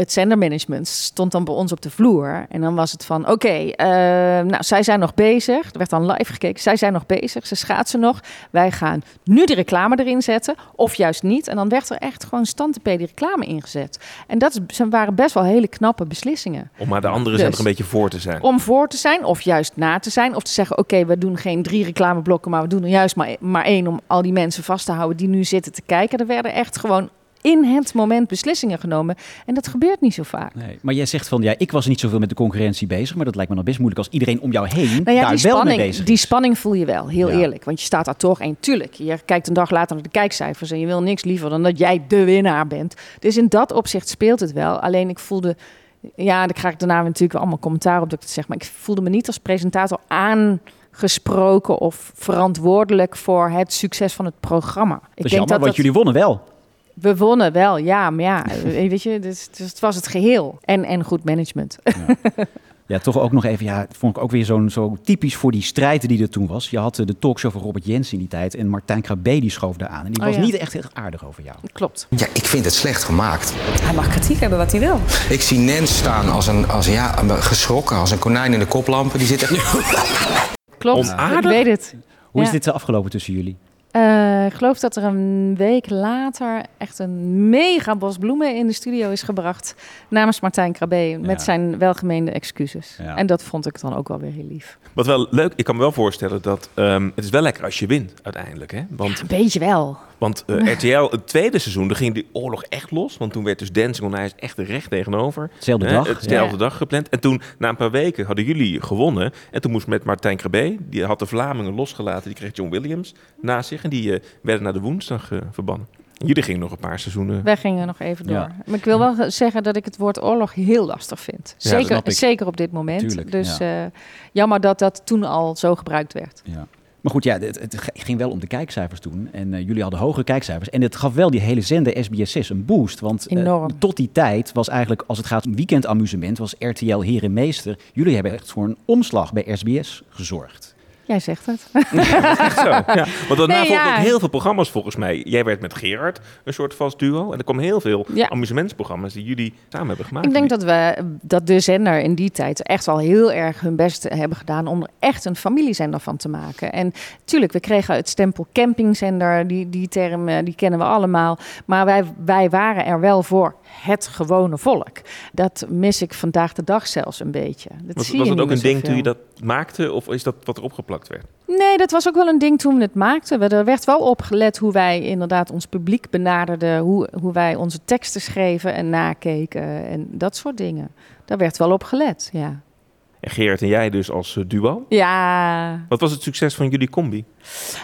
het zendermanagement stond dan bij ons op de vloer. En dan was het van, oké, eh, nou, zij zijn nog bezig. Er werd dan live gekeken. Zij zijn nog bezig, ze schaatsen nog. Wij gaan nu de reclame erin zetten, of juist niet. En dan werd er echt gewoon standtepé die reclame ingezet. En dat is- waren best wel hele knappe beslissingen. Om maar de andere Dus. zender een beetje voor te zijn. Om voor te zijn, of juist na te zijn. Of te zeggen, oké, we doen geen drie reclameblokken... maar we doen er juist maar, maar één om al die mensen vast te houden... die nu zitten te kijken. Er werden echt gewoon in het moment beslissingen genomen. En dat gebeurt niet zo vaak. Nee, maar jij zegt van, ja, ik was niet zoveel met de concurrentie bezig, maar dat lijkt me nog best moeilijk als iedereen om jou heen Nou ja, daar die wel mee spanning, bezig die spanning voel je wel, heel Ja. eerlijk. Want je staat daar toch en tuurlijk, je kijkt een dag later naar de kijkcijfers... en je wil niks liever dan dat jij de winnaar bent. Dus in dat opzicht speelt het wel. Alleen ik voelde... Ja, daar krijg ik daarna natuurlijk allemaal commentaar op dat ik het zeg... maar ik voelde me niet als presentator aangesproken... of verantwoordelijk voor het succes van het programma. Ik Dat is jammer, want dat jullie wonnen wel. We wonnen wel, ja, maar ja, (laughs) eh, weet je, dus, dus het was het geheel. En, en goed management. Ja, toch ook nog even, ja, vond ik ook weer zo'n zo typisch voor die strijd die er toen was. Je had eh, de talkshow van Robert Jensen in die tijd en Martijn Krabbe die schoof daar aan. En die Oh, was ja. niet echt heel aardig over jou. Klopt. Ja, ik vind het slecht gemaakt. Hij mag kritiek hebben wat hij wil. Ik zie Nens staan als een, als, ja, geschrokken, als een konijn in de koplampen. Die zit echt... (laughs) Klopt, ik weet het. Hoe is dit afgelopen tussen jullie? Eh, ik geloof dat er een week later echt een mega bos bloemen in de studio is gebracht. Namens Martijn Krabbe met Ja. zijn welgemeende excuses. Ja. En dat vond ik dan ook wel weer heel lief. Wat wel leuk, ik kan me wel voorstellen dat ehm, het is wel lekker als je wint uiteindelijk. Hè? Want, Een beetje wel. want eh, (laughs) RTL, het tweede seizoen, daar ging die oorlog echt los. Want toen werd dus Dancing on Ice echt recht tegenover. Hetzelfde Hè, dag, Hetzelfde ja. dag gepland. En toen, na een paar weken, hadden jullie gewonnen. En toen moest met Martijn Krabbe, die had de Vlamingen losgelaten. Die kreeg John Williams naast zich. En die eh, werden naar de woensdag eh, verbannen. En jullie gingen nog een paar seizoenen. Wij gingen nog even door. Ja. Maar ik wil wel ge- zeggen dat ik het woord oorlog heel lastig vind. Zeker, zeker op dit moment. Tuurlijk, dus ja. eh, jammer dat dat toen al zo gebruikt werd. Ja. Maar goed, ja, het, het ging wel om de kijkcijfers toen. En jullie hadden hogere kijkcijfers. En het gaf wel die hele zender SBS6 een boost. Want tot die tijd was eigenlijk, als het gaat om weekendamusement, was RTL Heer en Meester. Jullie hebben echt voor een omslag bij SBS gezorgd. Jij zegt het. (laughs) Echt zo. Ja. Want daarna Nee, volgden ja. ook heel veel programma's volgens mij. Jij werd met Gerard een soort vast duo. En er kwamen heel veel Ja. amusementsprogramma's die jullie samen hebben gemaakt. Ik denk dat, we, dat de zender in die tijd echt wel heel erg hun best hebben gedaan om er echt een familiezender van te maken. En tuurlijk, we kregen het stempel campingzender, die, die term eh, die kennen we allemaal. Maar wij, wij waren er wel voor het gewone volk. Dat mis ik vandaag de dag zelfs een beetje. Dat was zie was je dat niet ook een ding toen je dat maakte? Of is dat wat erop werd? Nee, dat was ook wel een ding toen we het maakten. Er werd wel op gelet hoe wij inderdaad ons publiek benaderden. Hoe, hoe wij onze teksten schreven en nakeken en dat soort dingen. Daar werd wel op gelet, ja. En Gerard en jij dus als eh, duo. Ja, Wat was het succes van jullie combi?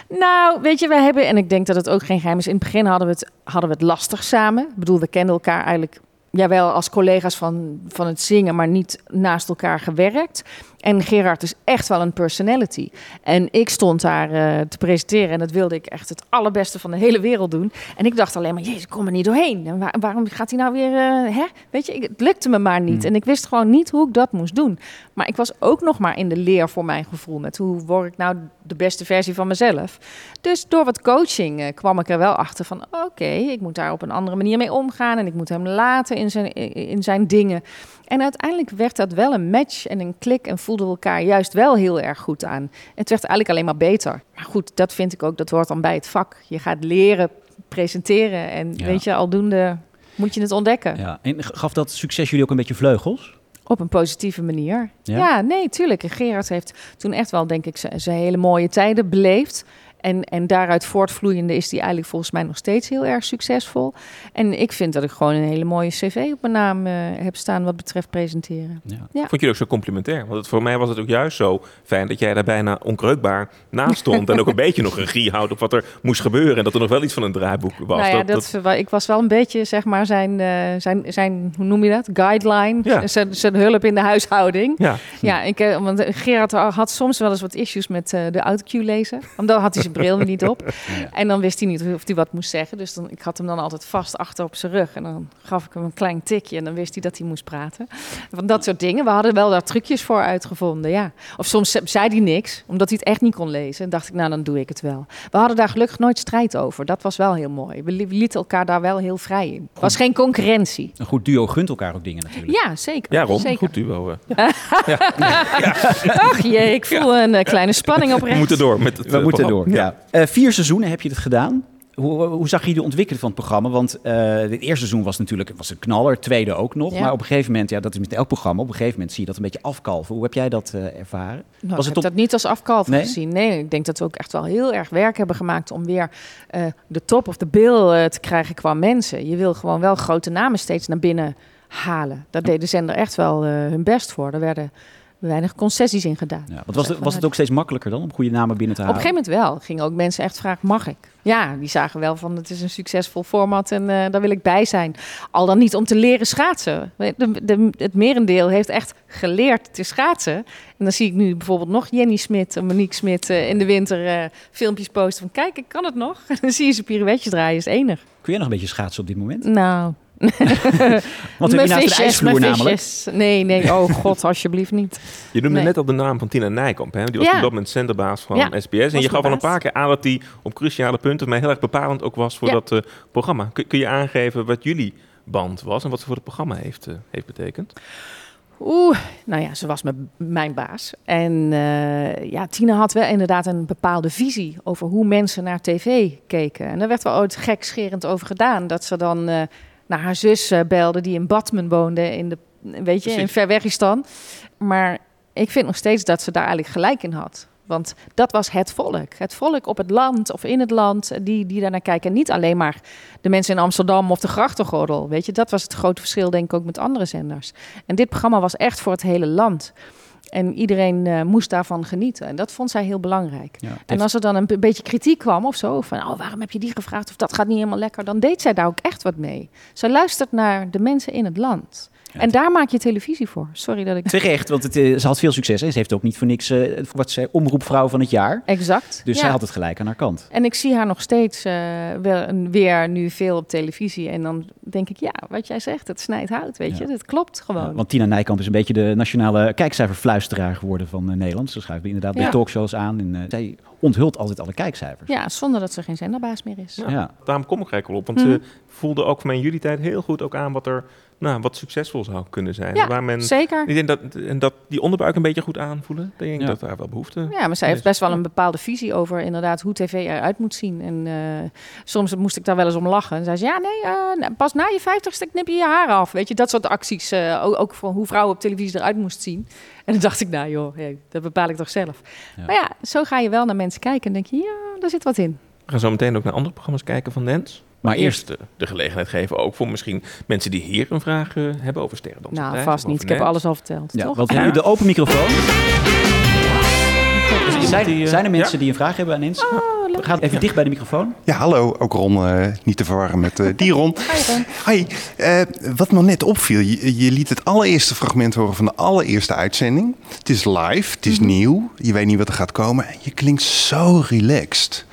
Nou, weet je, we hebben, en ik denk dat het ook geen geheim is. In het begin hadden we het, hadden we het lastig samen. Ik bedoel, we kenden elkaar eigenlijk jawel als collega's van, van het zingen, maar niet naast elkaar gewerkt. En Gerard is echt wel een personality. En ik stond daar eh, te presenteren en dat wilde ik echt het allerbeste van de hele wereld doen. En ik dacht alleen maar, jezus, ik kom er niet doorheen. En waar- waarom gaat hij nou weer, eh, hè? Weet je, het lukte me maar niet. En ik wist gewoon niet hoe ik dat moest doen. Maar ik was ook nog maar in de leer voor mijn gevoel met hoe word ik nou de beste versie van mezelf. Dus door wat coaching eh, kwam ik er wel achter van, oké, ik moet daar op een andere manier mee omgaan en ik moet hem laten in zijn, in zijn dingen. En uiteindelijk werd dat wel een match en een klik en voelden we elkaar juist wel heel erg goed aan. Het werd eigenlijk alleen maar beter. Maar goed, dat vind ik ook, dat hoort dan bij het vak. Je gaat leren presenteren en Ja. weet je, aldoende moet je het ontdekken. Ja. En gaf dat succes jullie ook een beetje vleugels? Op een positieve manier. Ja? Ja, nee, tuurlijk. En Gerard heeft toen echt wel, denk ik, zijn hele mooie tijden beleefd. En, en daaruit voortvloeiende is hij eigenlijk volgens mij nog steeds heel erg succesvol. En ik vind dat ik gewoon een hele mooie cv op mijn naam eh, heb staan wat betreft presenteren. Ja. Vond jullie ook zo complimentair? Want het, voor mij was het ook juist zo fijn dat jij daar bijna onkreukbaar naast stond. (laughs) en ook een beetje nog regie houdt op wat er moest gebeuren. En dat er nog wel iets van een draaiboek was. Nou ja, dat, ik was wel een beetje, zeg maar, zijn, eh, zijn, zijn hoe noem je dat? Guideline. Zijn, zijn hulp in de huishouding. Ja. Ja, ik, eh, want Gerard had soms wel eens wat issues met eh, de autocue lezen. Dan had hij zijn bril niet op. (laughs) En dan wist hij niet of hij wat moest zeggen. Dus dan, ik had hem dan altijd vast achter op zijn rug. En dan gaf ik hem een klein tikje. En dan wist hij dat hij moest praten. Van dat soort dingen. We hadden wel daar trucjes voor uitgevonden, ja. Of soms ze- zei hij niks, omdat hij het echt niet kon lezen. En dacht ik, nou, dan doe ik het wel. We hadden daar gelukkig nooit strijd over. Dat was wel heel mooi. We li- we lieten elkaar daar wel heel vrij in. Het was geen concurrentie. Een goed duo gunt elkaar ook dingen natuurlijk. Ja, zeker. Ja, Ron, zeker. goed duo. eh. (laughs) Ach jee, ik voel een eh, kleine spanning op We rechts. moeten door met het We eh, moeten door, ja. Eh, vier seizoenen heb je dit gedaan. Hoe, hoe zag je de ontwikkeling van het programma? Want eh het eerste seizoen was natuurlijk was een knaller, het tweede ook nog. Ja. Maar op een gegeven moment, ja, dat is met elk programma, op een gegeven moment zie je dat een beetje afkalven. Hoe heb jij dat eh, ervaren? Nou, was ik het heb dat niet als afkalf Nee? gezien. Nee, ik denk dat we ook echt wel heel erg werk hebben gemaakt om weer eh, de top of de bill te krijgen qua mensen. Je wil gewoon wel grote namen steeds naar binnen halen. Daar deed de zender echt wel eh, hun best voor. Er werden weinig concessies in gedaan. Ja, was, het, was het ook steeds makkelijker dan om goede namen binnen te Op een halen? gegeven moment wel. Gingen ook mensen echt vragen, mag ik? Ja, die zagen wel van het is een succesvol format en eh, daar wil ik bij zijn. Al dan niet om te leren schaatsen. De, de, het merendeel heeft echt geleerd te schaatsen. En dan zie ik nu bijvoorbeeld nog Jenny Smit en Monique Smit eh, in de winter eh, filmpjes posten van kijk, ik kan het nog. (laughs) En dan zie je ze pirouetjes draaien, is enig. Kun jij nog een beetje schaatsen op dit moment? Nou... (laughs) Want je naast de ijsvloer mijn namelijk? visjes. Nee, nee, oh (laughs) god, alsjeblieft niet. Je noemde Nee. net al de naam van Tina Nijkamp. Hè? Die was Ja. op dat moment zenderbaas van Ja, SBS. En je gaf al een paar keer aan dat die op cruciale punten mij heel erg bepalend ook was voor Ja. dat eh, programma. Kun, kun je aangeven wat jullie band was en wat ze voor het programma heeft, eh, heeft betekend? Oeh, nou ja, ze was mijn, mijn baas. En eh, ja, Tina had wel inderdaad een bepaalde visie over hoe mensen naar tv keken. En daar werd wel ooit gekscherend over gedaan. Dat ze dan eh, naar haar zus eh, belde die in Batman woonde, in de, weet je, in. Verwegistan. Maar ik vind nog steeds dat ze daar eigenlijk gelijk in had. Want dat was het volk. Het volk op het land of in het land die, die daarnaar kijken. En niet alleen maar de mensen in Amsterdam of de grachtengordel. Weet je, dat was het grote verschil denk ik ook met andere zenders. En dit programma was echt voor het hele land. En iedereen eh, moest daarvan genieten. En dat vond zij heel belangrijk. Ja, En als er dan een beetje kritiek kwam of zo, van oh, waarom heb je die gevraagd of dat gaat niet helemaal lekker, dan deed zij daar ook echt wat mee. Ze luistert naar de mensen in het land. En daar maak je televisie voor. Sorry dat ik. Terecht, want het, eh, ze had veel succes. Hè? Ze heeft ook niet voor niks eh, wat zij omroepvrouw van het jaar. Exact. Dus ja. zij had het gelijk aan haar kant. En ik zie haar nog steeds eh, wel een- weer nu veel op televisie. En dan denk ik, ja, wat jij zegt, het snijdt hout, weet je. Dat klopt gewoon. Want Tina Nijkamp is een beetje de nationale kijkcijferfluisteraar geworden van eh, Nederland. Ze schuift inderdaad bij talkshows aan. En, eh, zij onthult altijd alle kijkcijfers. Ja, zonder dat ze geen zenderbaas meer is. Ja, Daarom kom ik eigenlijk wel op. Want Mhm. ze voelde ook van mij in jullie tijd heel goed ook aan wat er nou, wat succesvol zou kunnen zijn. Ja, Waar men, zeker. Ik denk dat, en dat die onderbuik een beetje goed aanvoelen. Ik denk dat daar wel behoefte Ja, maar zij heeft best wel een bepaalde visie over inderdaad hoe tv eruit moet zien. En eh, soms moest ik daar wel eens om lachen. En zei ze, ja nee, eh, nou, pas na je vijftigste knip je je haar af. Weet je, dat soort acties. eh, ook, ook voor hoe vrouwen op televisie eruit moest zien. En dan dacht ik, nou joh, hey, dat bepaal ik toch zelf. Maar ja, zo ga je wel naar mensen kijken en denk je, ja, daar zit wat in. We gaan zo meteen ook naar andere programma's kijken van Nens. Maar eerst de, de gelegenheid geven ook voor misschien mensen die hier een vraag eh, hebben over sterren. Nou, vast niet. Ik heb alles al verteld, Ja, toch? want hebben de open microfoon. Zijn, die, zijn er mensen ja? die een vraag hebben aan Nens? Oh, Ga even dicht bij de microfoon. Ja, hallo. Ook Ron, eh, niet te verwarren met eh, die Ron. Hi. Eh, wat me net opviel, je, je liet het allereerste fragment horen van de allereerste uitzending. Het is live, het is nieuw, je weet niet wat er gaat komen. En je klinkt zo relaxed.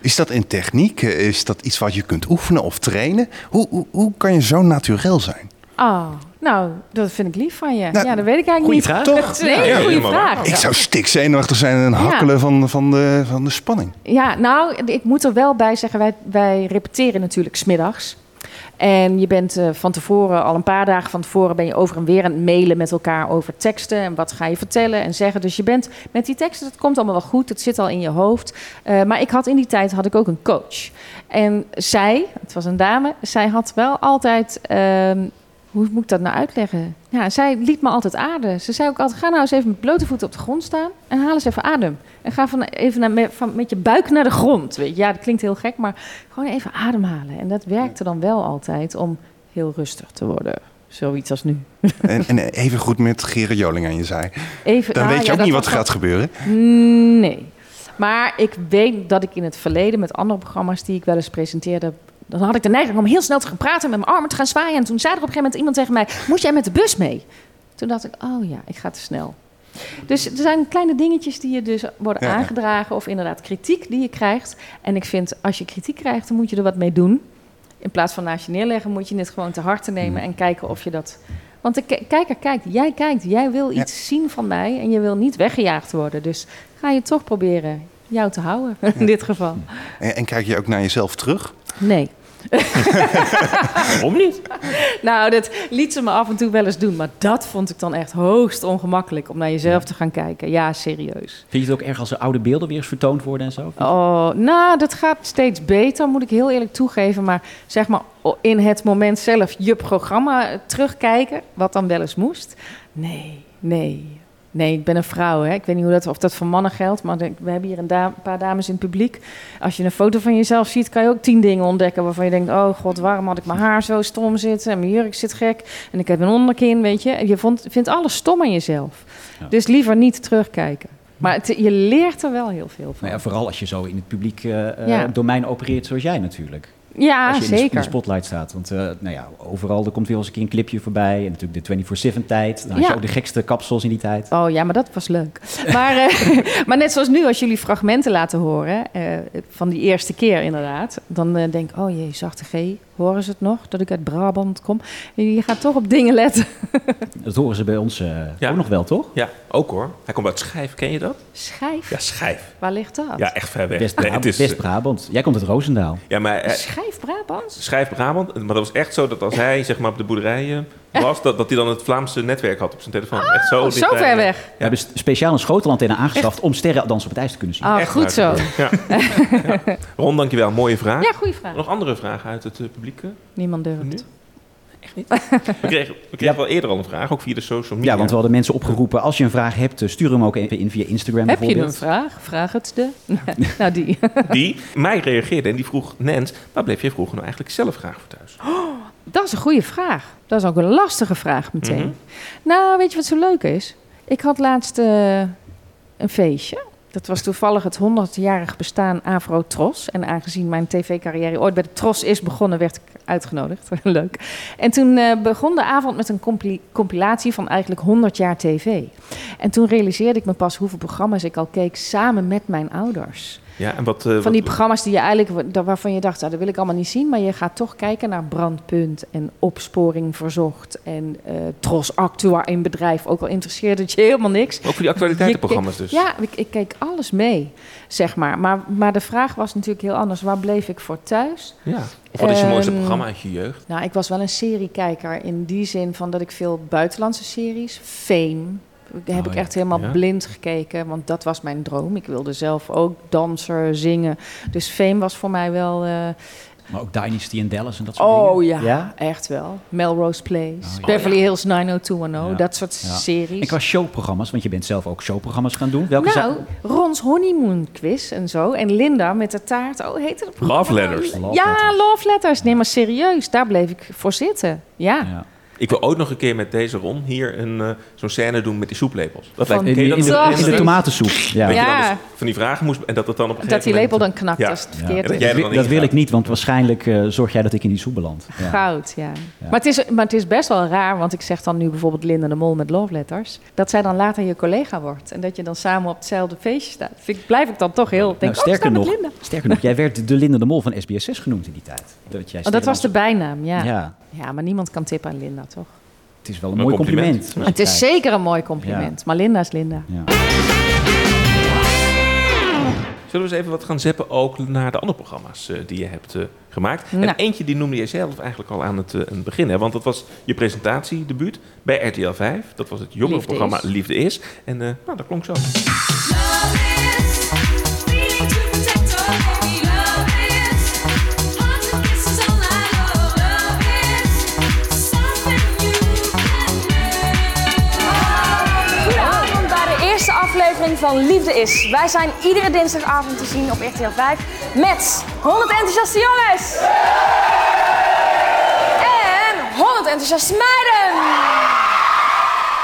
Is dat een techniek? Eh, Is dat iets wat je kunt oefenen of trainen? Hoe, hoe, hoe kan je zo natuurlijk zijn? Oh, nou, dat vind ik lief van je. Nou, ja, dat weet ik eigenlijk goeie niet. vraag. Dat is een hele Ja, goede vraag. Ik zou stikzenuwachtig zijn en hakkelen van, van, de, van de spanning. Ja, nou, ik moet er wel bij zeggen, wij, wij repeteren natuurlijk smiddags. En je bent eh, van tevoren, al een paar dagen van tevoren, ben je over en weer aan het mailen met elkaar over teksten. En wat ga je vertellen en zeggen. Dus je bent met die teksten, dat komt allemaal wel goed. Het zit al in je hoofd. Eh, maar ik had in die tijd had ik ook een coach. En zij, het was een dame, zij had wel altijd. ehm, hoe moet ik dat nou uitleggen? Ja, zij liet me altijd ademen. Ze zei ook altijd: ga nou eens even met blote voeten op de grond staan en haal eens even adem. En ga van, even naar, met, van, met je buik naar de grond. Weet je. Ja, dat klinkt heel gek, maar gewoon even ademhalen. En dat werkte dan wel altijd om heel rustig te worden. Zoiets als nu. (laughs) En, en even goed met Gerard Joling aan je zij. Even, Dan nou, weet je ja, ook niet wat er gaat gebeuren. Nee. Maar ik weet dat ik in het verleden met andere programma's die ik wel eens presenteerde. Dan had ik de neiging om heel snel te gaan praten, met mijn armen te gaan zwaaien. En toen zei er op een gegeven moment iemand tegen mij: Moet jij met de bus mee? Toen dacht ik: Oh ja, ik ga te snel. Dus er zijn kleine dingetjes die je dus worden Ja, aangedragen. Of inderdaad kritiek die je krijgt. En ik vind, als je kritiek krijgt, dan moet je er wat mee doen. In plaats van naast je neerleggen, moet je het gewoon te harte nemen. En kijken of je dat... Want de ki- kijker kijkt, jij kijkt. Jij wil iets zien van mij en je wil niet weggejaagd worden. Dus ga je toch proberen jou te houden, (laughs) in dit geval. En, en kijk je ook naar jezelf terug? Nee. (laughs) Waarom niet? Nou, dat liet ze me af en toe wel eens doen. Maar dat vond ik dan echt hoogst ongemakkelijk om naar jezelf te gaan kijken. Ja, serieus. Vind je het ook erg als er oude beelden weer eens vertoond worden en zo? Oh, nou, dat gaat steeds beter, moet ik heel eerlijk toegeven. Maar zeg maar in het moment zelf je programma terugkijken, wat dan wel eens moest. Nee, nee. Nee, ik ben een vrouw. Hè. Ik weet niet hoe dat, of dat voor mannen geldt, maar we hebben hier een, da- paar dames in het publiek. Als je een foto van jezelf ziet, kan je ook tien dingen ontdekken waarvan je denkt: oh god, waarom had ik mijn haar zo stom zitten en mijn jurk zit gek en ik heb een onderkin, weet je. Je vond, vindt alles stom aan jezelf. Dus liever niet terugkijken. Maar het- je leert er wel heel veel van. Nou ja, vooral als je zo in het publiek Ja. domein opereert zoals jij natuurlijk. Ja, als je in de, in zeker. de spotlight staat. Want eh, nou ja, overal er komt weer eens een keer een clipje voorbij. En natuurlijk de 24-7 tijd. Dan had je Ja. ook de gekste kapsels in die tijd. Oh ja, maar dat was leuk. (laughs) Maar, eh, (laughs) maar net zoals nu, als jullie fragmenten laten horen, eh, van die eerste keer inderdaad, dan denk ik, oh jee, zachte G, horen ze het nog, dat ik uit Brabant kom? Je gaat toch op dingen letten. (laughs) Dat horen ze bij ons eh, ook nog wel, toch? Ja, ook hoor. Hij komt uit Schijf, ken je dat? Schijf? Ja, Schijf. Waar ligt dat? Ja, echt ver weg. West- Nee, het is, West-Brabant. Jij komt uit Roosendaal. Ja, maar hij- Schijf Brabants? Schijf Brabant. Maar dat was echt zo dat als hij zeg maar, op de boerderijen was, dat, dat hij dan het Vlaamse netwerk had op zijn telefoon. echt zo, Oh, zo ver weg. We hebben speciaal een schotelantenne aangeschaft om sterren dansen op het ijs te kunnen zien. Ah, Echt goed zo. Ja. ja. (laughs) Ron, dankjewel. Mooie vraag. Ja, goede vraag. Nog andere vragen uit het eh, publiek? eh? Niemand durft. We kregen, we kregen wel eerder al een vraag, ook via de social media. Ja, want we hadden mensen opgeroepen. Als je een vraag hebt, eh, stuur hem ook even in via Instagram Heb je een vraag? Vraag het de. (laughs) nou, die. Die mij reageerde en die vroeg, Nens, waar bleef jij vroeger nou eigenlijk zelf graag voor thuis? Dat is een goede vraag. Dat is ook een lastige vraag meteen. Mhm. Nou, weet je wat zo leuk is? Ik had laatst eh, een feestje. Dat was toevallig het 100-jarig bestaan Afro Tros. En aangezien mijn tv-carrière ooit bij de Tros is begonnen, werd ik uitgenodigd. (laughs) Leuk. En toen eh, begon de avond met een compilatie van eigenlijk 100 jaar tv. En toen realiseerde ik me pas hoeveel programma's ik al keek samen met mijn ouders. Ja, en wat... eh, Van die programma's die je eigenlijk, waarvan je dacht, ah, dat wil ik allemaal niet zien. Maar je gaat toch kijken naar Brandpunt en Opsporing Verzocht en eh, Tros Actua in bedrijf. Ook al interesseerde het je helemaal niks. Ook voor die actualiteitenprogramma's dus. Ja, ik, ik keek alles mee, zeg maar. maar. Maar de vraag was natuurlijk heel anders. Waar bleef ik voor thuis? Ja. Of wat is je mooiste Ehm, programma uit je jeugd? Nou, ik was wel een seriekijker in die zin van dat ik veel buitenlandse series, Fame, heb Oh ik ja. echt helemaal Ja. blind gekeken, want dat was mijn droom. Ik wilde zelf ook danser, zingen. Dus Fame was voor mij wel. eh, Maar ook Dynasty en Dallas en dat soort oh dingen. ja, echt wel. Melrose Place, ja. Beverly Hills 90210, Ja. dat soort Ja. series. En qua showprogramma's, want je bent zelf ook showprogramma's gaan doen. Welke nou, zijn- Rons Honeymoon Quiz en zo. En Linda met de taart. Oh, heette het programma? Love Letters. ja, Love Letters. Nee, maar serieus, daar bleef ik voor zitten. Ja. Ik wil ook nog een keer met deze Ron hier een, eh, zo'n scène doen met die soeplepels. Dat Van- lijkt me In, de, in de tomatensoep. Ja. Dat je dan dus van die vragen moest en dat het dan op een Dat die lepel dan knakt Ja. als het verkeerd is. Dat wil ik niet, want waarschijnlijk eh, zorg jij dat ik in die soep beland. Ja. Goud, ja. Maar, het is, maar het is best wel raar, want ik zeg dan nu bijvoorbeeld Linda de Mol met Love Letters, dat zij dan later je collega wordt en dat je dan samen op hetzelfde feestje staat. Vind ik, blijf ik dan toch heel, denk Nou, oh, sterker, met nog, Linda. sterker nog, jij werd de Linda de Mol van SBS6 genoemd in die tijd. Dat, jij Oh, dat was de bijnaam, ja. Ja. ja. maar niemand kan tippen aan Linda, toch? Het is wel een Een mooi compliment. compliment. Het is zeker een mooi compliment, Ja. maar Linda is Linda. Zullen we eens even wat gaan zeppen ook naar de andere programma's eh, die je hebt eh, gemaakt? Nou. En eentje die noemde je zelf eigenlijk al aan het, eh, aan het begin. Hè? Want dat was je presentatiedebuut bij RTL 5. Dat was het jongerenprogramma Liefde Liefde is. En eh, nou, dat klonk zo. Van Liefde is. Wij zijn iedere dinsdagavond te zien op RTL 5 met 100 enthousiaste jongens. En 100 enthousiaste meiden.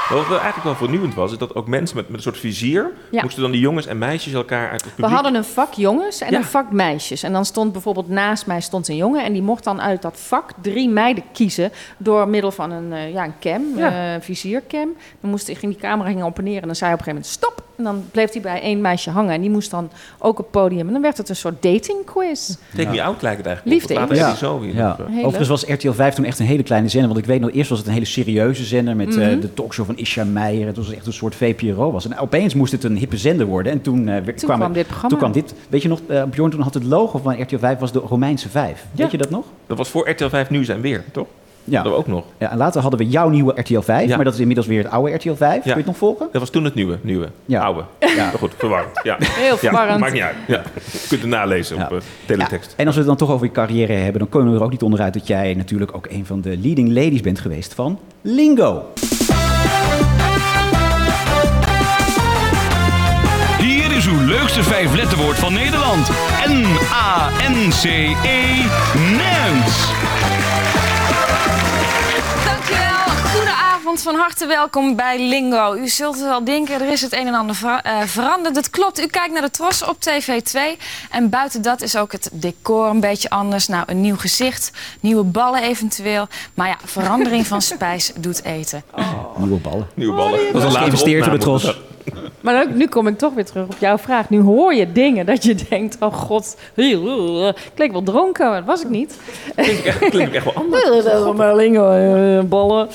Wat wel eigenlijk wel vernieuwend was, is dat ook mensen met, met een soort vizier... Ja. moesten dan die jongens en meisjes elkaar uit het We publiek... hadden een vak jongens en Ja. een vak meisjes. En dan stond bijvoorbeeld naast mij stond een jongen... en die mocht dan uit dat vak drie meiden kiezen... door middel van een, eh, ja, een cam, Ja. eh, viziercam. Dan moest, ging die camera ging op en neer en dan zei hij op een gegeven moment stop. En dan bleef hij bij één meisje hangen en die moest dan ook op het podium. En dan werd het een soort dating quiz. Take Me Out lijkt het eigenlijk. Liefde later. Eddie zo weer. Ja. Overigens was RTL 5 toen echt een hele kleine zender. Want ik weet nog, eerst was het een hele serieuze zender met eh, Mhm. de talkshow van Isha Meijer. Het was echt een soort VPRO. Was. En opeens moest het een hippe zender worden. En toen, eh, Toen kwam dit programma. Toen kwam dit. Weet je nog, eh, Bjorn toen had het logo van RTL 5 was de Romeinse 5. Weet je dat nog? Dat was voor RTL 5 Nieuws en Weer, toch? Ja. Dat we ook nog. ja. En later hadden we jouw nieuwe RTL 5. Ja. Maar dat is inmiddels weer het oude RTL 5. Kun je het nog volgen? Dat was toen het nieuwe, nieuwe. Ja. Oude. Ja. Maar goed, verwarrend. Ja. Heel Ja, verwarrend. maakt niet uit. Ja. Je kunt het nalezen op eh, teletext. En als we het dan toch over je carrière hebben, dan kunnen we er ook niet onderuit dat jij natuurlijk ook een van de leading ladies bent geweest van Lingo. mooiste vijf letterwoord van Nederland. N-A-N-C-E. Nens. Goedenavond, van harte welkom bij Lingo. U zult wel denken, er is het een en ander eh, veranderd. Dat klopt, u kijkt naar de Tros op TV2. En buiten dat is ook het decor een beetje anders. Nou, een nieuw gezicht, nieuwe ballen eventueel. Maar ja, verandering van (laughs) spijs doet eten. Nieuwe ballen. Nieuwe ballen. Dat is geïnvesteerd door de. Tros. Maar ook, nu kom ik toch weer terug op jouw vraag. Nu hoor je dingen dat je denkt, oh god, ik leek wel dronken, maar dat was ik niet. Klinkt echt wel (laughs) anders. Lingo, eh, ballen.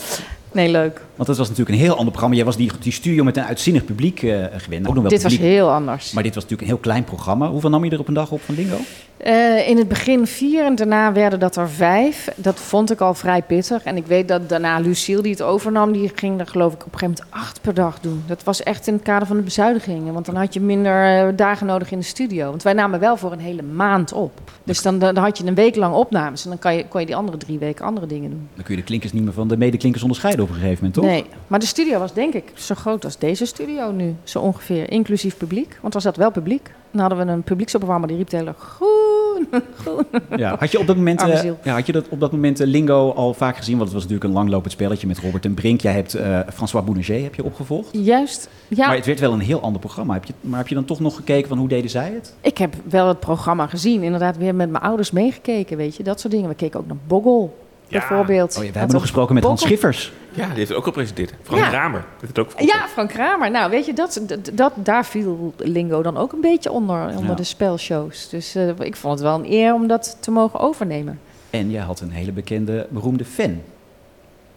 Nee, leuk. Want dat was natuurlijk een heel ander programma. Jij was die, die studio met een uitzinnig publiek eh gewend. Ook nog wel Dit was heel anders. Maar dit was natuurlijk een heel klein programma. Hoeveel nam je er op een dag op van Lingo? Eh, in het begin vier en daarna werden dat er vijf. Dat vond ik al vrij pittig. En ik weet dat daarna Lucille, die het overnam, die ging er geloof ik op een gegeven moment acht per dag doen. Dat was echt in het kader van de bezuinigingen. Want dan had je minder eh, dagen nodig in de studio. Want wij namen wel voor een hele maand op. Dus dan, dan had je een week lang opnames. En dan kan je, kon je die andere drie weken andere dingen doen. Dan kun je de klinkers niet meer van de medeklinkers onderscheiden op een gegeven moment, toch? Nee, maar de studio was denk ik zo groot als deze studio nu. Zo ongeveer, inclusief publiek. Want er zat wel publiek. Dan hadden we een publieksopwarmer die riep de hele groen, (laughs) groen. Ja. Had je op dat moment, eh, ja, had je dat op dat moment eh, Lingo al vaak gezien? Want het was natuurlijk een langlopend spelletje met Robert en Brink. Jij hebt eh, François Boulanger heb je opgevolgd. Juist, ja. Maar het werd wel een heel ander programma. Heb je, maar heb je dan toch nog gekeken van hoe deden zij het? Ik heb wel het programma gezien. Inderdaad, weer met mijn ouders meegekeken, weet je. Dat soort dingen. We keken ook naar Boggel, bijvoorbeeld. Oh, ja, we hebben nog gesproken met Hans Schiffers. Ja, die heeft het ook gepresenteerd. Frank Ja. Kramer heeft het ook Ja, Frank Kramer. Nou, weet je, dat, dat, dat, daar viel Lingo dan ook een beetje onder, onder Ja. de spelshows. Dus eh, ik vond het wel een eer om dat te mogen overnemen. En jij had een hele bekende, beroemde fan.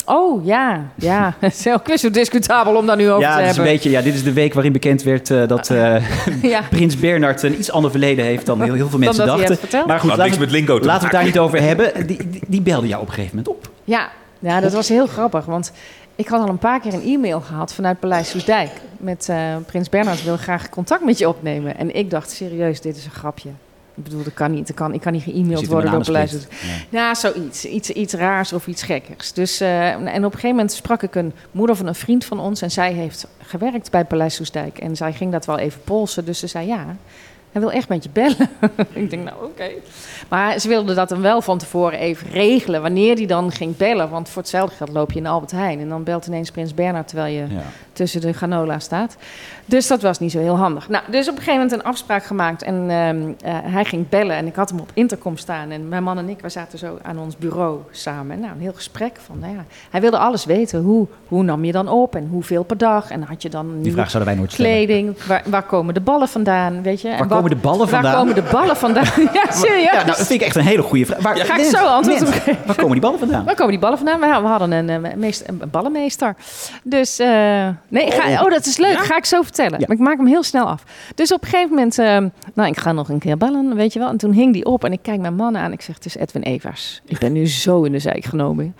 Oh, ja, ja. (laughs) Het is ook weer zo discutabel om daar nu over ja, te is een hebben. beetje, ja, dit is de week waarin bekend werd eh, dat eh, (laughs) (laughs) Ja. Prins Bernard een iets ander verleden heeft dan heel, heel veel Dan mensen dat hij heeft dachten. Maar goed, Had laten, niks we- met lingo te laten we het daar niet over hebben. Die, die, die belde jou op een gegeven moment op. Ja, ja, dat was heel grappig. Want ik had al een paar keer een e-mail gehad vanuit Paleis Soesdijk. Met eh, Prins Bernhard wil graag contact met je opnemen. En ik dacht, serieus, dit is een grapje. Ik bedoel, dat kan niet. Dat kan, ik kan niet in worden door Paleis. Soesdijk. Ja, zoiets. Iets, iets raars of iets gekkers. Dus, eh, en op een gegeven moment sprak ik een moeder van een vriend van ons. En zij heeft gewerkt bij Paleis Soesdijk. En zij ging dat wel even polsen. Dus ze zei, ja, hij wil echt met je bellen. (laughs) ik denk, nou oké. Maar ze wilde dat dan wel van tevoren even regelen. Wanneer die dan ging bellen. Want voor hetzelfde geld loop je in Albert Heijn. En dan belt ineens Prins Bernhard terwijl je Ja. tussen de granola staat. Dus dat was niet zo heel handig. Nou, dus op een gegeven moment een afspraak gemaakt. En ehm, eh, hij ging bellen en ik had hem op intercom staan. En mijn man en ik, we zaten zo aan ons bureau samen. En nou, een heel gesprek van, nou ja, hij wilde alles weten. Hoe, hoe nam je dan op en hoeveel per dag? En had je dan nieuwe vraag zouden wij nooit stellen. kleding? Waar, waar komen de ballen vandaan, weet je? En wat- komen de ballen vandaan? Waar komen de ballen vandaan? ja, serieus? Ja, nou, dat vind ik echt een hele goede vraag. Waar, Ga ik zo antwoord op geven? Waar komen die ballen vandaan? Waar komen die ballen vandaan? We, hadden een, eh, meest, een ballenmeester. Dus, eh, nee, ga, oh, dat is leuk. Ga ik zo vertellen. Maar ik maak hem heel snel af. Dus op een gegeven moment, eh, nou, ik ga nog een keer bellen, weet je wel. En toen hing die op en ik kijk mijn man aan. Ik zeg, het is Edwin Evers. Ik ben nu zo in de zijk genomen.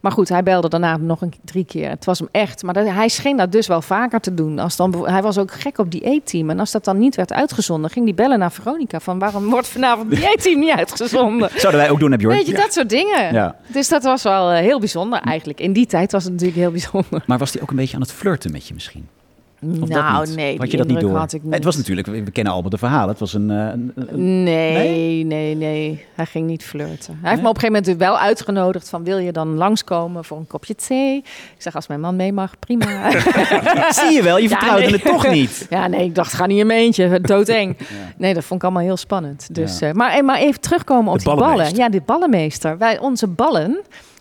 Maar goed, hij belde daarna nog een drie keer. Het was hem echt. Maar dat, hij scheen dat dus wel vaker te doen. Als dan, hij was ook gek op dieetteam. En als dat dan niet werd uitgezonden, ging hij bellen naar Veronica. Van waarom wordt vanavond dieetteam niet uitgezonden? (laughs) Zouden wij ook doen, heb je hoor. Weet je, dat soort dingen. Ja. Dus dat was wel eh, heel bijzonder eigenlijk. In die tijd was het natuurlijk heel bijzonder. Maar was hij ook een beetje aan het flirten met je misschien? Of dat nou, niet? nee. Had je dat niet door? Had ik niet. Het was natuurlijk, we kennen allemaal de verhalen. Het was een... eh, een, een- Nee, nee, nee, Hij ging niet flirten. Hij heeft me op een gegeven moment wel uitgenodigd van... wil je dan langskomen voor een kopje thee? Ik zeg, als mijn man mee mag, prima. (laughs) Zie je wel, je Ja, vertrouwde nee. het toch niet. (laughs) Ja, nee, ik dacht, ga niet in mijn eentje. Doodeng. (laughs) Nee, dat vond ik allemaal heel spannend. Dus, Ja. eh, maar, maar even terugkomen op De die ballen. Ja, de ballenmeester. Wij, onze ballen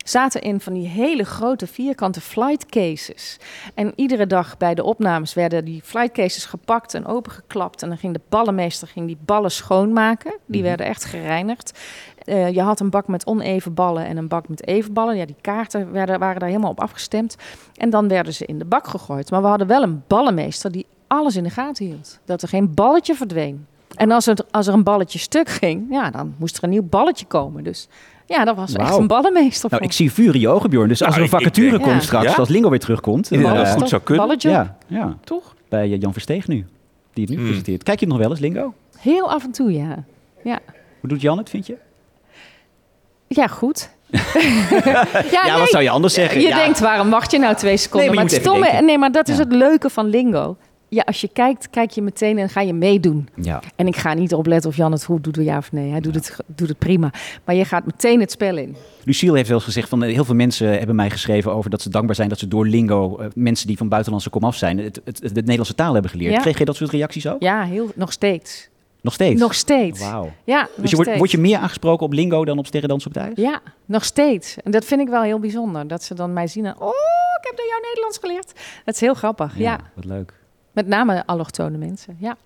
zaten in van die hele grote vierkante flight cases. En iedere dag bij de opnames werden die flight cases gepakt en opengeklapt. En dan ging de ballenmeester ging die ballen schoonmaken. Die werden echt gereinigd. Eh, je had een bak met oneven ballen en een bak met even ballen. Ja, die kaarten werden, waren daar helemaal op afgestemd. En dan werden ze in de bak gegooid. Maar we hadden wel een ballenmeester die alles in de gaten hield. Dat er geen balletje verdween. En als er, als er een balletje stuk ging, ja, dan moest er een nieuw balletje komen. Dus ja, dat was echt een ballenmeester. Nou, ik zie vuur in je ogen, Bjorn. Dus als Nou, er een vacature denk- komt Ja. straks, Ja? als Lingo weer terugkomt. Inderdaad, dan, eh, goed zou kunnen. Balletje? ja, ja, Toch? bij eh, Jan Versteeg nu. Die het nu Hmm. presenteert. Kijk je het nog wel eens, Lingo? Heel af en toe, ja. Ja, Hoe doet Jan het, vind je? ja goed. (laughs) Ja, wat zou je anders zeggen? Je Ja. denkt, waarom wacht je nou twee seconden? Nee, maar maar je het moet even stomme, nee, maar dat is Ja. het leuke van Lingo. Ja, als je kijkt, kijk je meteen en ga je meedoen. Ja. En ik ga niet opletten of Jan het goed doet, ja of nee. Hij doet, het, doet het prima. Maar je gaat meteen het spel in. Lucille heeft wel eens gezegd van eh, heel veel mensen hebben mij geschreven over dat ze dankbaar zijn dat ze door lingo eh, mensen die van buitenlandse komaf zijn het, het, het, de Nederlandse taal hebben geleerd. Ja. Kreeg je dat soort reacties ook? Ja, heel, nog steeds. Nog steeds? Nog steeds. Wauw. Ja, Dus je wordt, steeds. word je meer aangesproken op lingo dan op sterrendans op ijs? Ja, nog steeds. En dat vind ik wel heel bijzonder. Dat ze dan mij zien en... Oh, ik heb door jou Nederlands geleerd. Dat is heel grappig, ja. Wat leuk. Met name allochtone mensen, ja.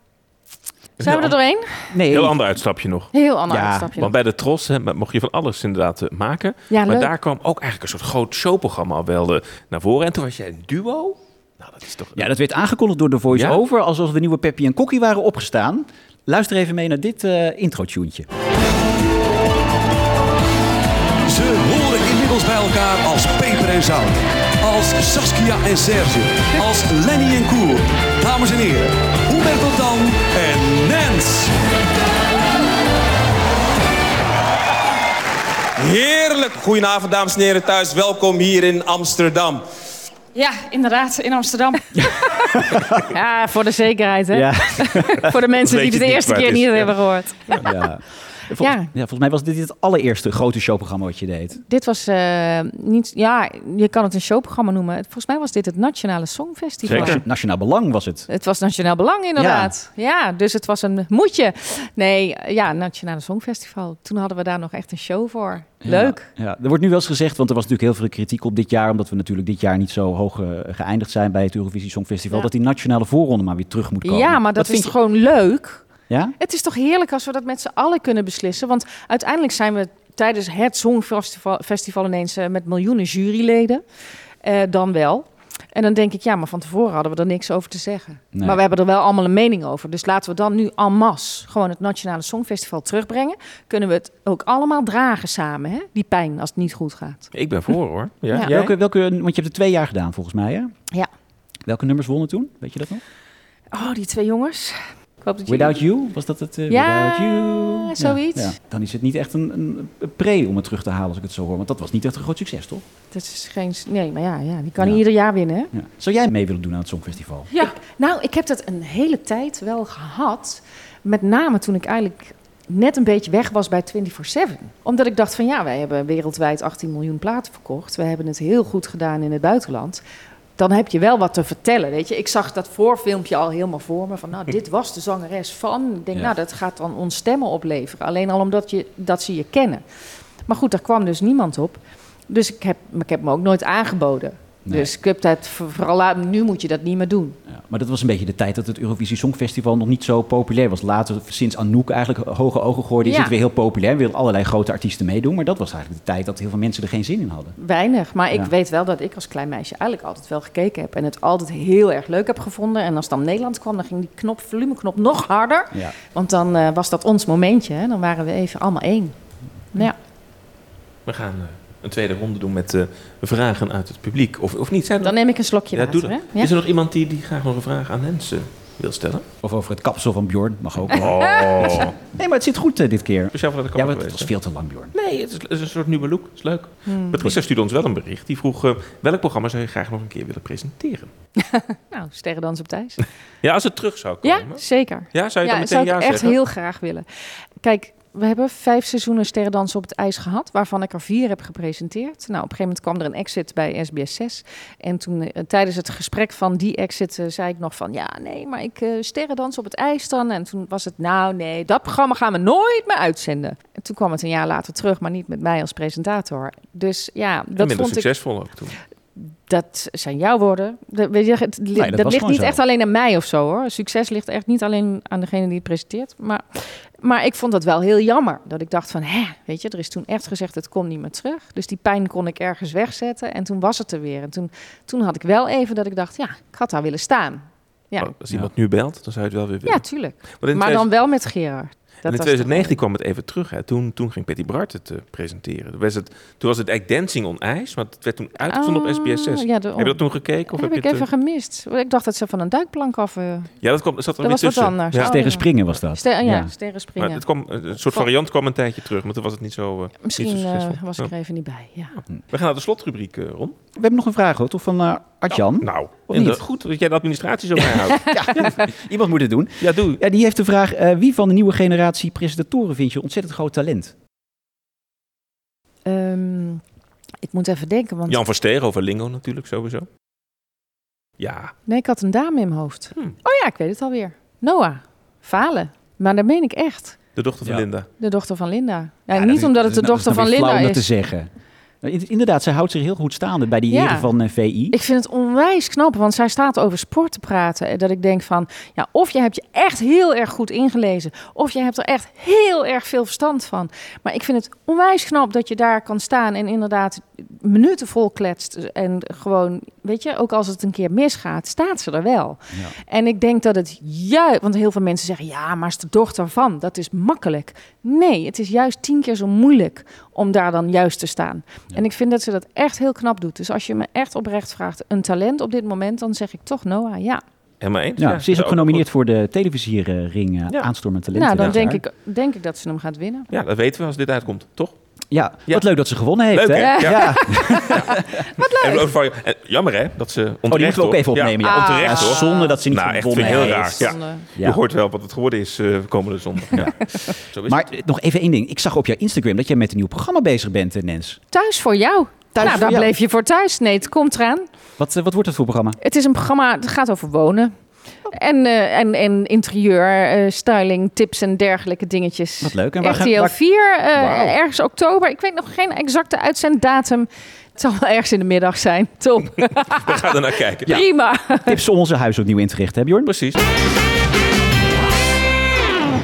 Zijn we er doorheen? Nee. Heel ander uitstapje nog. Heel ander uitstapje Want bij de Tros hè, mocht je van alles inderdaad eh, maken. Ja, maar leuk. daar kwam ook eigenlijk een soort groot showprogramma wel eh, naar voren. En toen was jij een duo. Nou, dat is toch... Ja, dat werd aangekondigd door de voice-over, alsof de nieuwe Peppy en Kokkie waren opgestaan. Luister even mee naar dit eh intro-tuentje. Ze horen inmiddels bij elkaar als peper en zout. Als Saskia en Serge. Als Lenny en Koer. Dames en heren, Humberto Dan en Nens. Heerlijk. Goedenavond, dames en heren thuis. Welkom hier in Amsterdam. Ja, inderdaad, in Amsterdam. (laughs) ja, voor de zekerheid, hè? Ja. (laughs) voor de mensen die het de eerste keer niet ja. hebben gehoord. Ja. Vol- Ja. ja, volgens mij was dit het allereerste grote showprogramma wat je deed. Dit was eh, niet, ja, je kan het een showprogramma noemen. Volgens mij was dit het Nationale Songfestival. Nation- Nationaal Belang was het. Het was Nationaal Belang, inderdaad. Ja. dus het was een moetje. Nee, ja, Nationale Songfestival. Toen hadden we daar nog echt een show voor. Leuk. Ja, er wordt nu wel eens gezegd, want er was natuurlijk heel veel kritiek op dit jaar, omdat we natuurlijk dit jaar niet zo hoog eh, geëindigd zijn bij het Eurovisie Songfestival, Ja. dat die nationale voorronde maar weer terug moet komen. Ja, maar dat Wat is vind gewoon leuk. Ja? Het is toch heerlijk als we dat met z'n allen kunnen beslissen. Want uiteindelijk zijn we tijdens het Songfestival festival ineens eh, met miljoenen juryleden. Eh, dan wel. En dan denk ik, ja, maar van tevoren hadden we er niks over te zeggen. Nee. Maar we hebben er wel allemaal een mening over. Dus laten we dan nu en masse gewoon het Nationale Songfestival terugbrengen. Kunnen we het ook allemaal dragen samen, hè? die pijn als het niet goed gaat. Ik ben voor hoor. (laughs) Ja? Welke, welke, want je hebt het twee jaar gedaan volgens mij, hè? Ja. Welke nummers wonnen toen? Weet je dat nog? Oh, die twee jongens. Dat Without You? Was dat het? eh, Ja, Without You? zoiets. Dan is het niet echt een, een, pre om het terug te halen als ik het zo hoor. Want dat was niet echt een groot succes, toch? Dat is geen... Nee, maar ja, ja die kan niet ieder jaar winnen? Ja. Zou jij mee willen doen aan het Songfestival? Ja, nou, ik heb dat een hele tijd wel gehad. Met name toen ik eigenlijk net een beetje weg was bij 24-7. Omdat ik dacht van ja, wij hebben wereldwijd 18 miljoen platen verkocht. We hebben het heel goed gedaan in het buitenland. Dan heb je wel wat te vertellen, weet je. Ik zag dat voorfilmpje al helemaal voor me. Van nou, dit was de zangeres van. Ik denk, Ja. nou, dat gaat dan ons stemmen opleveren. Alleen al omdat je, dat ze je kennen. Maar goed, daar kwam dus niemand op. Dus ik heb, ik heb me ook nooit aangeboden. Nee. Dus ik heb dat voor- vooral nu moet je dat niet meer doen. Ja, maar dat was een beetje de tijd dat het Eurovisie Songfestival nog niet zo populair was. Later, sinds Anouk eigenlijk hoge ogen gooide, is Ja. het weer heel populair. Willen allerlei grote artiesten meedoen. Maar dat was eigenlijk de tijd dat heel veel mensen er geen zin in hadden. Weinig, maar ik weet wel dat ik als klein meisje eigenlijk altijd wel gekeken heb en het altijd heel erg leuk heb gevonden. En als dan Nederland kwam, dan ging die knop, volumeknop nog harder. Ja. Want dan eh, was dat ons momentje, hè? dan waren we even allemaal één. Ja. We gaan eh, een tweede ronde doen met eh, vragen uit het publiek. Of, of niet? Zijn er Dan nog- neem ik een slokje Ja, water. Ja? Is er nog iemand die, die graag nog een vraag aan mensen wil stellen? Of over het kapsel van Bjorn, mag ook. Oh. (laughs) Nee, maar het zit goed eh, dit keer. Speciaal voor de Ja, maar het was veel te lang, Bjorn. Nee, het is, het is een soort nieuwe look. Dat is leuk. Hmm. Patricia stuurde ons wel een bericht. Die vroeg, eh, welk programma zou je graag nog een keer willen presenteren? (laughs) Nou, sterrendans op Thijs. Ja, als het terug zou komen. Ja, zeker. Ja, zou je dan dat meteen zou ja ik echt zeggen? heel graag willen. Kijk, we hebben vijf seizoenen sterrendans op het ijs gehad, waarvan ik er vier heb gepresenteerd. Nou, op een gegeven moment kwam er een exit bij SBS 6. En toen eh, tijdens het gesprek van die exit eh, zei ik nog van, ja, nee, maar ik eh sterrendans op het ijs dan. En toen was het, nou nee, dat programma gaan we nooit meer uitzenden. En toen kwam het een jaar later terug, maar niet met mij als presentator. Dus ja, En dat minder vond ik... succesvol ook toen. Dat zijn jouw woorden. Dat, weet je, het, dat ligt niet zo. echt alleen aan mij of zo hoor. Succes ligt echt niet alleen aan degene die het presenteert. Maar, maar ik vond dat wel heel jammer. Dat ik dacht van, hè, weet je, er is toen echt gezegd, het komt niet meer terug. Dus die pijn kon ik ergens wegzetten. En toen was het er weer. En toen, toen had ik wel even dat ik dacht, ja, ik had daar willen staan. Ja, Oh, als iemand nu belt, dan zou je het wel weer willen. ja tuurlijk. Maar 2000 dan wel met Gerard. En in was toch 2019 kwam het even terug. Hè. Toen, toen ging Patty Bart het eh, presenteren. Toen was, het, toen was het eigenlijk Dancing on Ice, want het werd toen uitgezonden op Oh, SBS 6. ja, de- heb je dat toen gekeken? Of heb heb ik even eh, gemist. Ik dacht dat ze van een duikplank af... eh, Ja, dat kwam, er zat er Dat was wat tussen. anders. Ja. Oh, springen was dat. Ster- ja, Ja. sterren springen. Maar het kwam, een soort variant kwam een tijdje terug, maar toen was het niet zo, Misschien niet zo was ik er even niet bij, ja. We gaan naar de slotrubriek, eh, Ron. We hebben nog een vraag hoor, toch van eh Artjan. Nou. Of En niet? dat, goed dat jij de administratie zo bijhoudt. (laughs) ja, iemand moet het doen. Ja, doe. Ja, die heeft de vraag, eh, wie van de nieuwe generatie presentatoren vind je ontzettend groot talent? Ehm, ik moet even denken, want Jan van Steren over Lingo natuurlijk sowieso. Ja, nee, ik had een dame in mijn hoofd. Hmm. Oh ja, ik weet het alweer. Noah, Falen. Maar dat meen ik echt. de dochter van Ja. Linda. De dochter van Linda. Ja, niet is- omdat dat het de dochter van Linda flauw om dat is. te zeggen. Nou, in- Inderdaad, zij houdt zich heel goed staande bij die Ja. heren van eh, VI. Ik vind het onwijs knap, want zij staat over sport te praten. En Dat ik denk van, ja, of je hebt je echt heel erg goed ingelezen, of je hebt er echt heel erg veel verstand van. Maar ik vind het onwijs knap dat je daar kan staan en inderdaad minuten vol kletst. En gewoon, weet je, ook als het een keer misgaat, staat ze er wel. En ik denk dat het juist, want heel veel mensen zeggen, ja, maar is de dochter van, dat is makkelijk. Nee, het is juist tien keer zo moeilijk om daar dan juist te staan. En ik vind dat ze dat echt heel knap doet. Dus als je me echt oprecht vraagt, een talent op dit moment, dan zeg ik toch Noah, ja. Helemaal eens. Ja, ze is ook genomineerd voor de televisiering uh, Ja. Aanstormend Talent. nou, dan denk ik, denk ik dat ze hem gaat winnen. Ja, dat weten we als dit uitkomt, toch? Ja, Ja. wat leuk dat ze gewonnen heeft. Leuk, hè? Ja. (laughs) Wat En leuk. en jammer hè, dat ze onterecht Oh, die moeten we ook even opnemen. Ja. Ah. onterecht Ja, hoor. zonde dat ze niet nou, echt gewonnen vind ik heel heeft. raar. Ja. Je hoort wel wat het geworden is eh, komende zondag. Ja. Zo is Maar het. eh, nog even één ding. Ik zag op jouw Instagram dat jij met een nieuw programma bezig bent, eh, Nens. Thuis voor jou. Thuis nou, daar bleef je voor thuis. Nee, het komt eraan. Wat, wat wordt dat voor programma? Het is een programma, het gaat over wonen. En, eh, en, en interieur, eh, styling, tips en dergelijke dingetjes. Wat leuk. En waar gaan- RTL waar- 4, eh, Wauw. ergens oktober. Ik weet nog geen exacte uitzenddatum. Het zal wel ergens in de middag zijn. Top. (laughs) We gaan er naar kijken. Prima. Tips om onze huis opnieuw in te richten, hè Bjorn? Precies.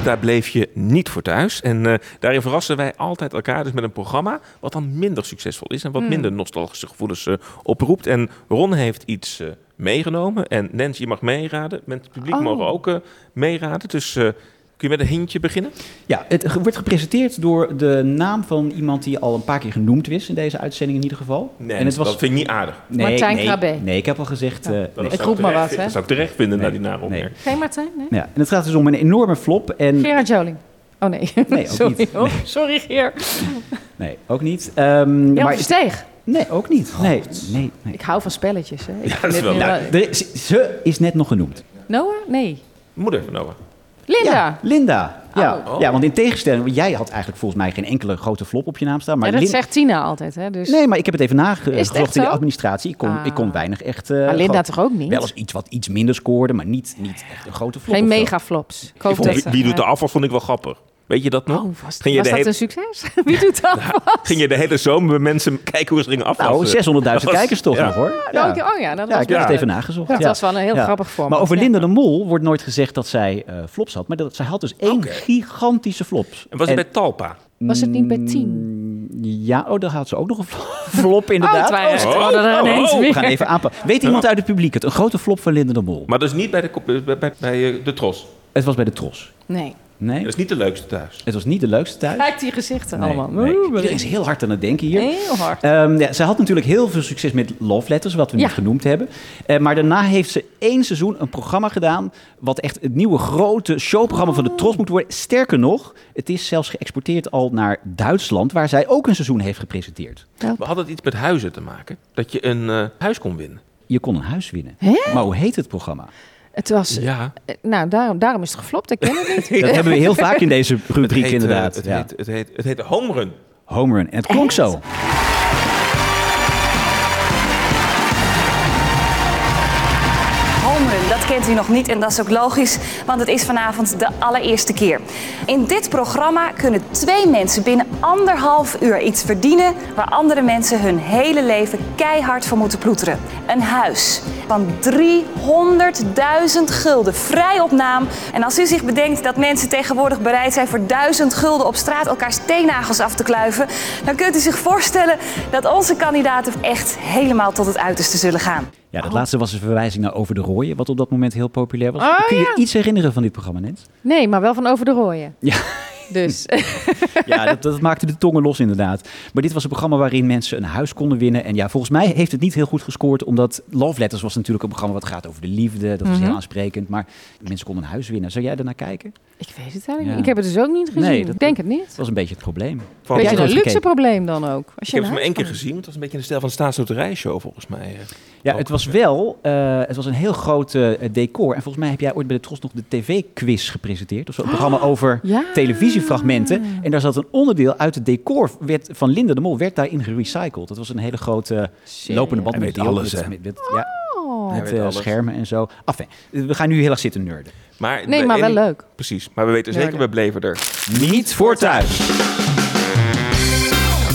Daar bleef je niet voor thuis. En eh, daarin verrassen wij altijd elkaar dus met een programma wat dan minder succesvol is en wat Hmm. minder nostalgische gevoelens eh, oproept. En Ron heeft iets eh, meegenomen en Nancy je mag meeraden. Mensen, het publiek Oh. mogen ook meeraden. Dus kun je met een hintje beginnen? Ja, het wordt gepresenteerd door de naam van iemand die al een paar keer genoemd is in deze uitzending in ieder geval. Nee, en het was dat vind ik niet aardig. nee, Martijn nee, Krabbe. Nee, ik heb al gezegd. eh, Dat nee. Ik zou roep maar wat, hè? Dat zou ik terecht vinden Nee. na die naamopmerking. Geen Martijn? Nee? Ja, en het gaat dus om een enorme flop. En Gerard Joling. Oh nee. Nee, ook (laughs) sorry. niet. Oh, sorry Geer. nee, ook niet. Ehm, Jan maar Versteeg. nee, ook niet. Nee, nee, nee. Ik hou van spelletjes. Hè. Ik Ja, dat is wel. Er is- ze is net nog genoemd. Noah? Nee. Moeder van Noah. Linda. Ja, Linda. Ja. Oh. ja, want in tegenstelling, want jij had eigenlijk volgens mij geen enkele grote flop op je naam staan. Maar ja, dat Lin- zegt Tina altijd. Hè? Dus... Nee, maar ik heb het even Is het echt nagezocht in de administratie. Ik kon, Ah. ik kon weinig echt... eh, maar Linda gewoon- toch ook niet? Wel eens iets wat iets minder scoorde, maar niet, niet echt een grote flop. Geen megaflops. Wie, wie doet de afval vond ik wel grappig. Weet je dat nog? Oh, was, Ging je was de dat hele- een succes? (laughs) Wie doet dat? (laughs) Ging je de hele zomer met mensen kijken hoe ze gingen afwassen? Nou, 600.000 Dat (laughs) was- kijkers toch ja. nog hoor. Ja. Oh ja, dat Ja, was ik heb Ja. het even nagezocht. Dat ja. was wel een heel Ja. grappig format. Maar over ja. Linda de Mol wordt nooit gezegd dat zij eh, flops had. Maar dat, zij had dus één gigantische flops. En was het bij Talpa? Was het niet bij tien? Mm, Ja, oh, daar had ze ook nog een fl- flop inderdaad. Oh, het Oh, oh, dat ineens we gaan even aanpakken. Weet iemand uit het publiek het? Een grote flop van Linda de Mol. Maar dus niet bij de, kop- bij, bij, bij, eh, de Tros. Het was bij de Tros. Nee. Nee, Dat is niet de leukste thuis. het was niet de leukste thuis. Kijk die gezichten Nee, allemaal. nee. Iedereen is heel hard aan het denken hier. Heel hard. Ehm, ja, zij had natuurlijk heel veel succes met Love Letters, wat we Ja. niet genoemd hebben. Eh, maar daarna heeft ze één seizoen een programma gedaan... wat echt het nieuwe grote showprogramma van de Tros moet worden. Sterker nog, het is zelfs geëxporteerd al naar Duitsland... waar zij ook een seizoen heeft gepresenteerd. We hadden het iets met huizen te maken. Dat je een eh, huis kon winnen. Je kon een huis winnen. Hè? Maar hoe heet het programma? Het was... Ja. eh, Nou, daarom, daarom is het geflopt. Ik ken het niet. (laughs) Dat hebben we heel vaak in deze rubriek Het heet, eh, inderdaad. Het, ja. heet, het, heet, het heet Home Run. Home Run. En het klonk zo. Kent u nog niet en dat is ook logisch, want het is vanavond de allereerste keer. In dit programma kunnen twee mensen binnen anderhalf uur iets verdienen waar andere mensen hun hele leven keihard voor moeten ploeteren. Een huis van 300.000 gulden, vrij op naam. En als u zich bedenkt dat mensen tegenwoordig bereid zijn voor 1000 gulden op straat elkaars teennagels af te kluiven, dan kunt u zich voorstellen dat onze kandidaten echt helemaal tot het uiterste zullen gaan. Ja, dat laatste was een verwijzing naar Over de Rooien... wat op dat moment heel populair was. Oh, Kun je ja. iets herinneren van dit programma, Nens? Nee, maar wel van over de rooien. Ja, (laughs) Dus (laughs) Ja, dat, dat maakte de tongen los inderdaad. Maar dit was een programma waarin mensen een huis konden winnen. En ja, volgens mij heeft het niet heel goed gescoord. Omdat Love Letters was natuurlijk een programma wat gaat over de liefde. Dat was Mhm. heel aansprekend. Maar mensen konden een huis winnen. Zou jij ernaar kijken? ik weet het eigenlijk Ja. niet. Ik heb het dus ook niet gezien. Nee, dat- ik denk het niet. Dat was een beetje het probleem. Van- Beetje jij een luxe probleem dan ook. Als Ik je heb een het maar één keer gezien. want Het was een beetje in de stijl van de staatsloterijshow volgens mij. eh. Ja, Ook het was wel eh, het was een heel groot eh, decor. En volgens mij heb jij ooit bij de Tros nog de tv-quiz gepresenteerd. Of zo, een programma over Ja. Televisiefragmenten. En daar zat een onderdeel uit het decor werd, van Linda de Mol werd daarin gerecycled. Dat was een hele grote lopende band met alles, met- hè? met- met- ja, Oh. Met eh, schermen en zo. Enfin, we gaan nu heel erg zitten nerden. Maar Nee, maar wel leuk. Precies. Maar we weten zeker, we bleven er. Niet voor thuis.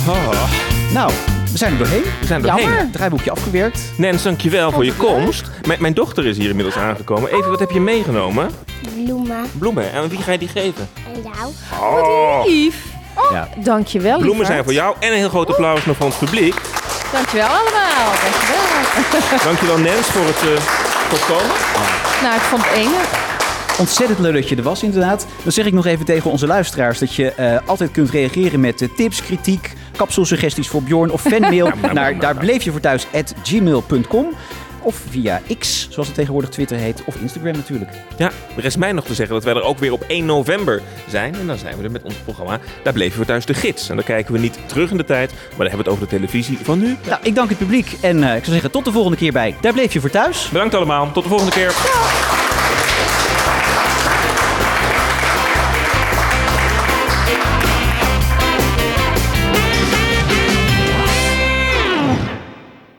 Oh. Nou, we zijn er doorheen. We zijn er doorheen. Jammer. Draaiboekje afgewerkt. Nens, dankjewel voor je komst. Mijn, mijn dochter is hier inmiddels aangekomen. Even, wat heb je meegenomen? Bloemen. Bloemen. En wie ga je die geven? En jou? Oh. Lief. Oh, Ja. dankjewel, Bloemen lieverd. zijn voor jou. En een heel groot applaus nog van het publiek. Dankjewel allemaal. Dankjewel. Dankjewel Nens voor het, eh, voor het komen. nou, ik vond het enig. Ontzettend leuk dat je er was, inderdaad. Dan zeg ik nog even tegen onze luisteraars dat je eh, altijd kunt reageren met eh, tips, kritiek, kapselsuggesties voor Bjorn of fanmail (laughs) naar daar bleef je voor thuis gmail.com. Of via X, zoals het tegenwoordig Twitter heet, of Instagram natuurlijk. Ja, er is mij nog te zeggen dat wij er ook weer op 1 november zijn. En dan zijn we er met ons programma Daar bleven we thuis de gids. En dan kijken we niet terug in de tijd, maar dan hebben we het over de televisie van nu. Nou, ik dank het publiek en eh, ik zou zeggen tot de volgende keer bij Daar bleef je voor thuis. Bedankt allemaal. Tot de volgende keer.